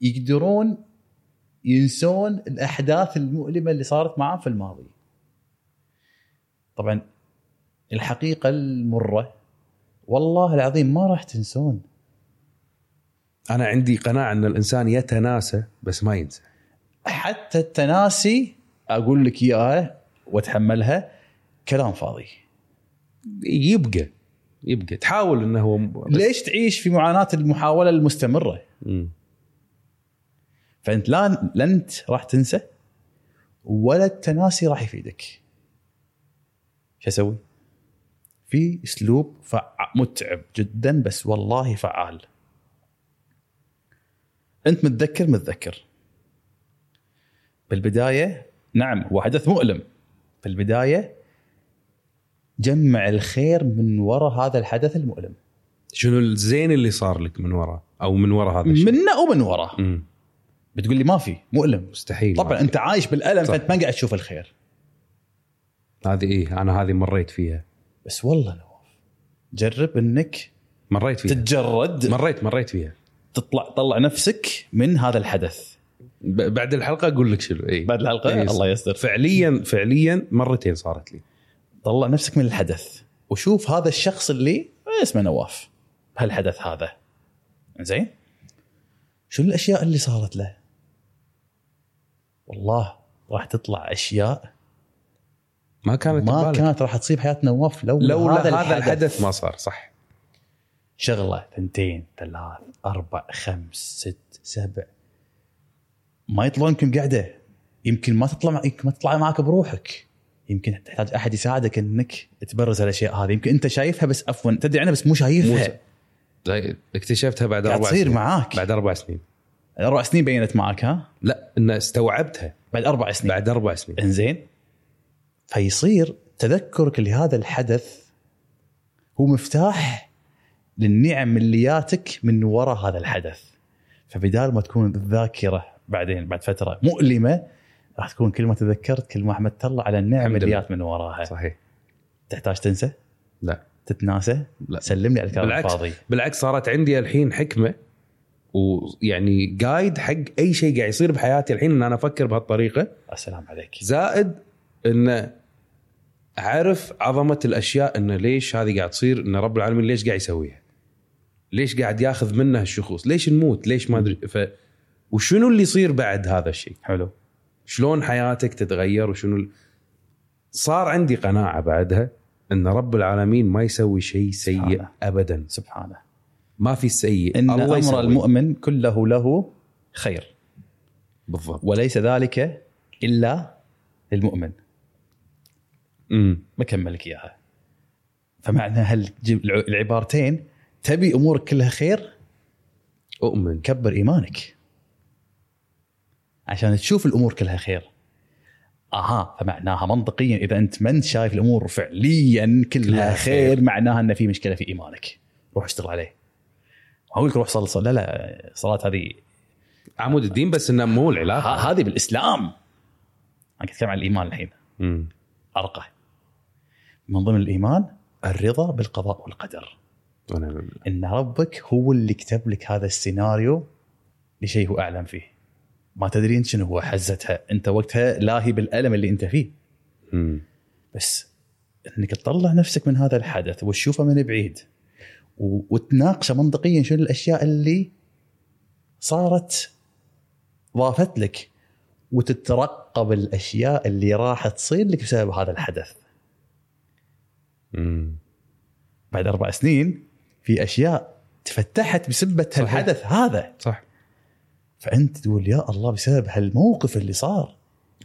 يقدرون ينسون الأحداث المؤلمة اللي صارت معهم في الماضي. طبعا الحقيقة المرة والله العظيم ما راح تنسون. أنا عندي قناعة إن الإنسان يتناسى بس ما ينسى. حتى التناسي أقول لك إياها وأتحملها كلام فاضي. يبقى يبقى. تحاول إنه هو ليش تعيش في معاناة المحاولة المستمرة؟ مم. فأنت لا لا أنت راح تنسى ولا التناسي راح يفيدك. شو أسوي؟ في أسلوب فع... متعب جدا بس والله فعال. أنت متذكر؟ متذكر. بالبداية نعم هو حدث مؤلم. في البدايه جمع الخير من وراء هذا الحدث المؤلم. شنو الزين اللي صار لك من وراه أو من وراء هذا الشيء؟ منه ومن وراه مم. بتقول لي ما في مؤلم. مستحيل. طبعا أنت عايش بالألم صح. فأنت ما قاعد تشوف الخير. هذه إيه أنا هذه مريت فيها. بس والله نواف جرب إنك مريت فيها. تتجرد. مريت مريت فيها. تطلع طلع نفسك من هذا الحدث. بعد الحلقة أقول لك شنو اي بعد الحلقة؟ إيه، الله يستر. فعليا فعليا مرتين صارت لي. طلع نفسك من الحدث. وشوف هذا الشخص اللي اسمه نواف بهالحدث هذا. زين؟ شو الأشياء اللي صارت له؟ والله راح تطلع أشياء ما كانت ما ببالك. كانت راح تصيب حياه نواف لو لولا هذا, هذا الحدث. ما صار صح. شغلة ثنتين ثلاث أربع خمس ست سبع. ما يطلعون يمكن قاعدة. يمكن ما تطلع يمكن ما تطلع معك بروحك. يمكن تحتاج أحد يساعدك إنك تبرز الأشياء هذه. يمكن أنت شايفها بس عفوا تدري عنها بس مو مو شايفها زي اكتشفتها بعد أربع تصير سنين. معاك. بعد أربع سنين. أربع سنين بينت معك ها؟ لا إن استوعبتها. بعد أربع سنين. بعد أربع سنين. إنزين. فيصير تذكرك لهذا الحدث هو مفتاح للنعم اللي جاتك من وراء هذا الحدث. فبدال ما تكون الذاكره بعدين بعد فترة مؤلمة راح تكون كل ما تذكرت كل ما حمدت الله على النعم اللي. جات من وراها. صحيح. تحتاج تنسى؟ لا. تتناسى؟ لا. سلم لي على الكلام الفاضي. بالعكس صارت عندي الحين حكمة ويعني جايد حق أي شيء قاعد يصير بحياتي الحين إن أنا أفكر بهالطريقة السلام عليك زائد إن أعرف عظمة الأشياء انه ليش هذه قاعد تصير إن رب العالمين ليش قاعد يسويها؟ ليش قاعد ياخذ منها الشخوص؟ ليش نموت؟ ليش ما أدري ف وشنو اللي يصير بعد هذا الشيء؟ حلو شلون حياتك تتغير وشنو ال... صار عندي قناعة بعدها إن رب العالمين ما يسوي شيء سيء سبحانه. ابدا سبحانه ما في السيء إن الله أمر يسوي. المؤمن كله له خير. بالضبط. وليس ذلك إلا للمؤمن. امم بكمل لك إياها. فمعنى هالعبارتين تبي امورك كلها خير؟ أؤمن. كبر إيمانك. عشان تشوف الأمور كلها خير. آها فمعناها منطقيا إذا أنت من شايف الأمور فعليا كلها, كلها خير, خير. معناها أن في مشكلة في إيمانك. روح اشتغل عليه. ما أقول لك روح صل صل. لا لا الصلاه هذه عمود الدين بس انه مو العلاقة. هذه بالإسلام. أنا أتكلم عن الإيمان الحين. امم أرقى. من ضمن الإيمان الرضا بالقضاء والقدر. أنا... إن ربك هو اللي كتب لك هذا السيناريو لشيء هو أعلم فيه. ما تدري أنت شنو هو حزتها. أنت وقتها لاهي بالألم اللي أنت فيه. مم. بس إنك تطلع نفسك من هذا الحدث وتشوفه من بعيد. وتناقشه منطقيا شنو الأشياء اللي صارت ضافت لك وتترقب الأشياء اللي راح تصير لك بسبب هذا الحدث. مم. بعد أربع سنين في أشياء تفتحت بسبة صحيح. الحدث هذا. صح. فأنت تقول يا الله بسبب هالموقف اللي صار.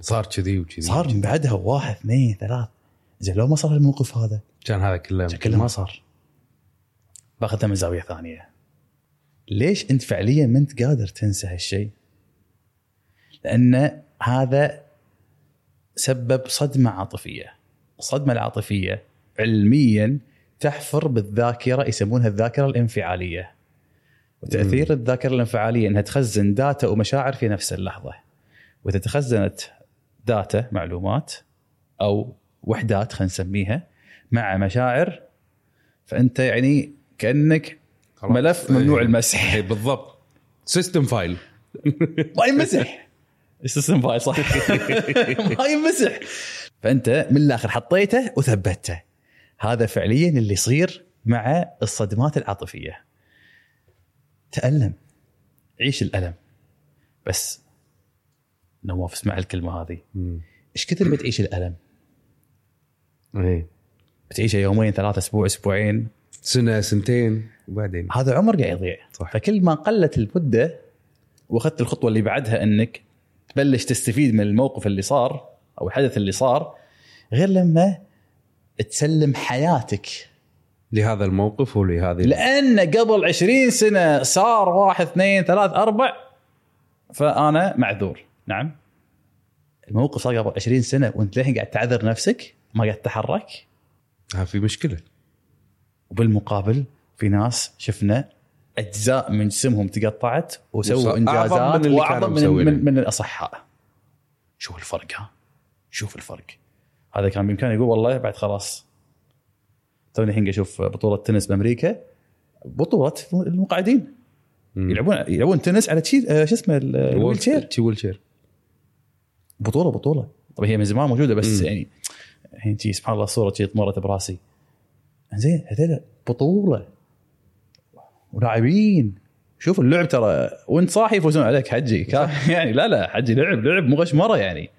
صار كذي وكذي صار من بعدها واحد اثنين ثلاث. زين لو ما صار الموقف هذا. كان هذا كله شكله ما صار. باخذها من زاوية ثانية. ليش أنت فعليا ما أنت قادر تنسى هالشيء؟ لأن هذا سبب صدمة عاطفية. الصدمه العاطفية علميا تحفر بالذاكرة يسمونها الذاكرة الانفعالية. وتأثير الذاكرة الانفعالية إنها تخزن داتا ومشاعر في نفس اللحظة. وإذا تخزنت data معلومات أو وحدات خلينا نسميها مع مشاعر فأنت يعني كأنك خلاص. ملف ممنوع إيه. المسح. إيه، بالضبط. system file ما يمسح ال system file صح. ما يمسح فأنت من الآخر حطيته وثبته. هذا فعليا اللي يصير مع الصدمات العاطفية. تألم. عيش الألم. بس نواف اسمع الكلمة هذه. إيش كثر بتعيش الألم؟ إيه. بتعيشه يومين ثلاثة أسبوع أسبوعين؟ سنة سنتين وبعدين؟ هذا عمر قاعد يضيع. صح. فكل ما قلت المدة واخذت الخطوة اللي بعدها انك تبلش تستفيد من الموقف اللي صار أو الحدث اللي صار غير لما تسلم حياتك. لهذا الموقف ولهذه لأن قبل 20 سنة صار واحد اثنين ثلاث أربع فأنا معذور. نعم. الموقف صار قبل 20 سنة وانت للحين قاعد تعذر نفسك ما قاعد تتحرك. ها في مشكلة. وبالمقابل في ناس شفنا أجزاء من جسمهم تقطعت وسووا انجازات أعظم من اللي وأعظم من. من, من الأصحاء. شوف الفرق ها. شوف الفرق. هذا كان بامكانه يقول والله بعد خلاص. توني الحين أشوف بطولة تنس بأمريكا بطولة المقعدين. يلعبون يلعبون تنس على تشي آه، شو اسمه ال- ال wheelchair. تشي wheelchair بطولة بطولة. طبعا هي من زمان موجودة بس مم. يعني الحين تجي سبحان الله صوره شي طمرت براسي. زين هذول بطولة. ولاعبين. شوف اللعب ترى وانت صاحي يفوزون عليك حجي يعني لا لا حجي لعب لعب مو غشمره يعني.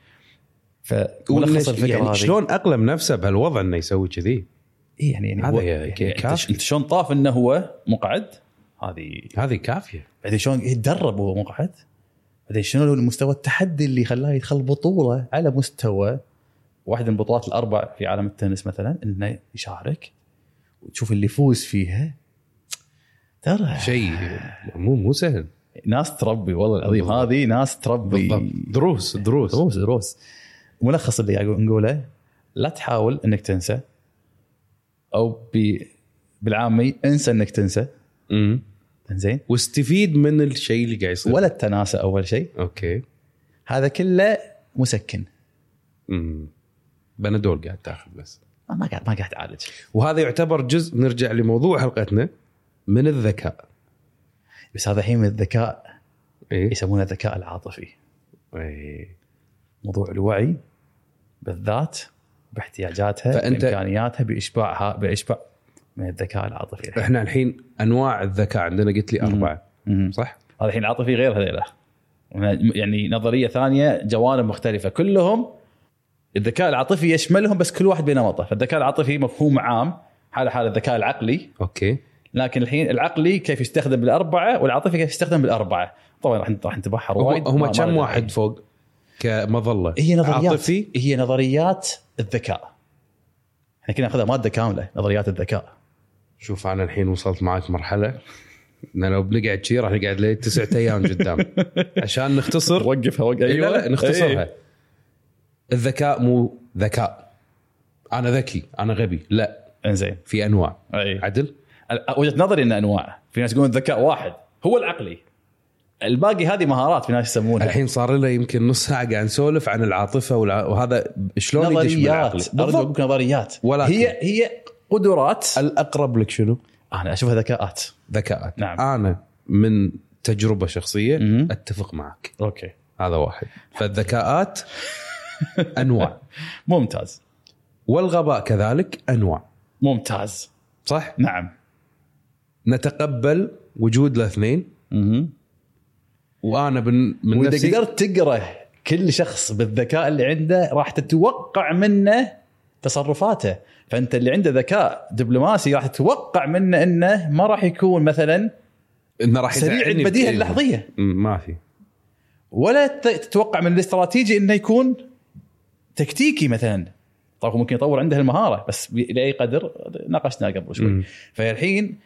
فملخص الفكرة يعني هذه. شلون أقلم نفسه بهالوضع إنه يسوي كذي؟ إيه يعني يعني هذا هو- يعني كافي. أنت شلون طاف إنه هو مقعد؟ هذه هذه كافية. بعدين شلون يتدرب وهو مقعد؟ بعدين شنو المستوى التحدي اللي خلاه يدخل بطولة على مستوى واحدة من البطولات الأربع في عالم التنس مثلا إنه يشارك. وتشوف اللي يفوز فيها ترى شيء مو مو سهل. ناس تربي والله العظيم. هذه ناس تربي. بالضبط. دروس دروس. دروس دروس. ملخص اللي قاعد نقوله لا تحاول إنك تنسى أو ب- بالعامي انسى إنك تنسى. امم زين واستفيد من الشيء اللي قاعد يصير. ولا التناسى أول شيء. أوكي. هذا كله مسكن. امم بنادول قاعد تاخذ بس. ما قاعد ما قاعد تعالج وهذا يعتبر جزء نرجع لموضوع حلقتنا من الذكاء بس هذا الحين من الذكاء إيه يسمونه الذكاء العاطفي إيه. موضوع الوعي بالذات باحتياجاتها فأنت- بإمكانياتها باشباعها بإشباع من الذكاء العاطفي الحين. إحنا الحين أنواع الذكاء عندنا قلت لي أربعة مم. صح؟ هذا الحين عاطفي غير هذيلا يعني نظرية ثانية جوانب مختلفة كلهم الذكاء العاطفي يشملهم بس كل واحد بنمطه. فالذكاء العاطفي مفهوم عام حالة حال الذكاء العقلي. أوكي. لكن الحين العقلي كيف يستخدم بالأربعة والعاطفي كيف يستخدم بالأربعة. طبعا راح راح نتبحر وايد. هم كم واحد. فوق كمظلة؟ هي نظريات. عاطفي؟ هي نظريات الذكاء. إحنا كنا ناخذها مادة كاملة نظريات الذكاء. شوف أنا الحين وصلت معك مرحلة. إن لو بنقعد شي راح نقعد لي تسعة أيام قدام. عشان نختصر. وقفها وقف أيوة. لا لا نختصرها. أيه. الذكاء مو ذكاء. أنا ذكي أنا غبي. لا. إنزين. في أنواع. أي. عدل؟ وجهة نظري إن أنواع. في ناس يقولون الذكاء واحد. هو العقلي. الباقي هذه مهارات في ناس يسمونها. الحين صار لنا يمكن نص ساعة قاعد نسولف عن العاطفة والع... وهذا شلون نظريات. أرجو أقول نظريات. ولكن- هي هي قدرات. الأقرب لك شنو؟ أنا أشوفها ذكاءات. ذكاءات. نعم. أنا من تجربة شخصية مم. أتفق معك. أوكي. هذا واحد. فالذكاءات انواع. ممتاز. والغباء كذلك أنواع. ممتاز. صح؟ نعم. نتقبل وجود الاثنين. مهم. وأنا من من وإذا نفسي قدرت تقرأ كل شخص بالذكاء اللي عنده راح تتوقع منه تصرفاته. فأنت اللي عنده ذكاء دبلوماسي راح تتوقع منه إنه ما راح يكون مثلا إنه راح سريع البديهه. اللحظيه ما في. ولا تتوقع من الاستراتيجي إنه يكون تكتيكي مثلا. طبعا ممكن يطور عنده المهارة بس لاي قدر ناقشنا قبل شوي. فالحين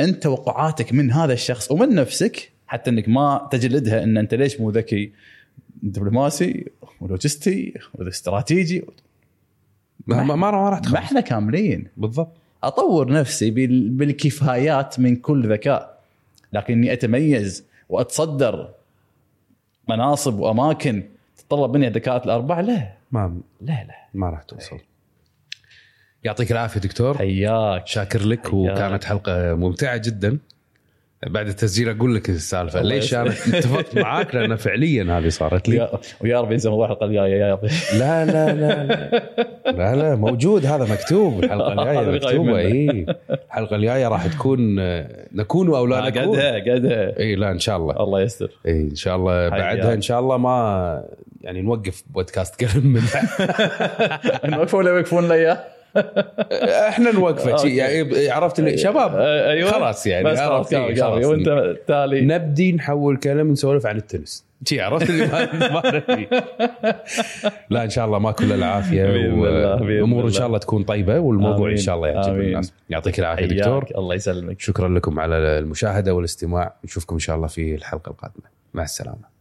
أنت توقعاتك من هذا الشخص ومن نفسك حتى إنك ما تجلدها إن أنت ليش مو ذكي؟ دبلوماسي ولوجستي واستراتيجي ما ما, ما راح ما تخلص. إحنا كاملين. بالضبط. أطور نفسي بال- بالكفايات من كل ذكاء. لكني أتميز وأتصدر مناصب وأماكن تتطلب مني الذكاءات الأربعة لا. ما لا لا. ما راح توصل. يعطيك العافية دكتور. حياك. شاكر لك حياك. وكانت حلقة ممتعة جدا. بعد التسجيل أقول لك السالفة. ليش أنا اتفقت معاك؟ لأن فعليا هذه صارت لي. ويا رب ينسى موضوع الحلقة الجايه يا رب لا لا لا لا. لا موجود. هذا مكتوب. الحلقة الجاية مكتوبة. اي الحلقة الجاية راح تكون نكون أو لا نكون. قدها قدها اي لا إن شاء الله. الله يستر. اي إن شاء الله. بعدها إن شاء الله ما يعني نوقف بودكاست كلام من نوقفه ولا يوقفون لي إحنا نوقفه. يعني عرفت اللي شباب؟ أيوه. خلاص يعني بس خلاص خلاص. وأنت تالي؟ نبدي نحول كلام نسولف عن التنس. شي عرفت اللي ما لا إن شاء الله ما كل العافية والأمور إن شاء الله تكون طيبة والموضوع إن شاء الله يعجب الناس يعطيك العافية دكتور. الله يسلمك. شكرا لكم على المشاهدة والاستماع. نشوفكم إن شاء الله في الحلقة القادمة. مع السلامة.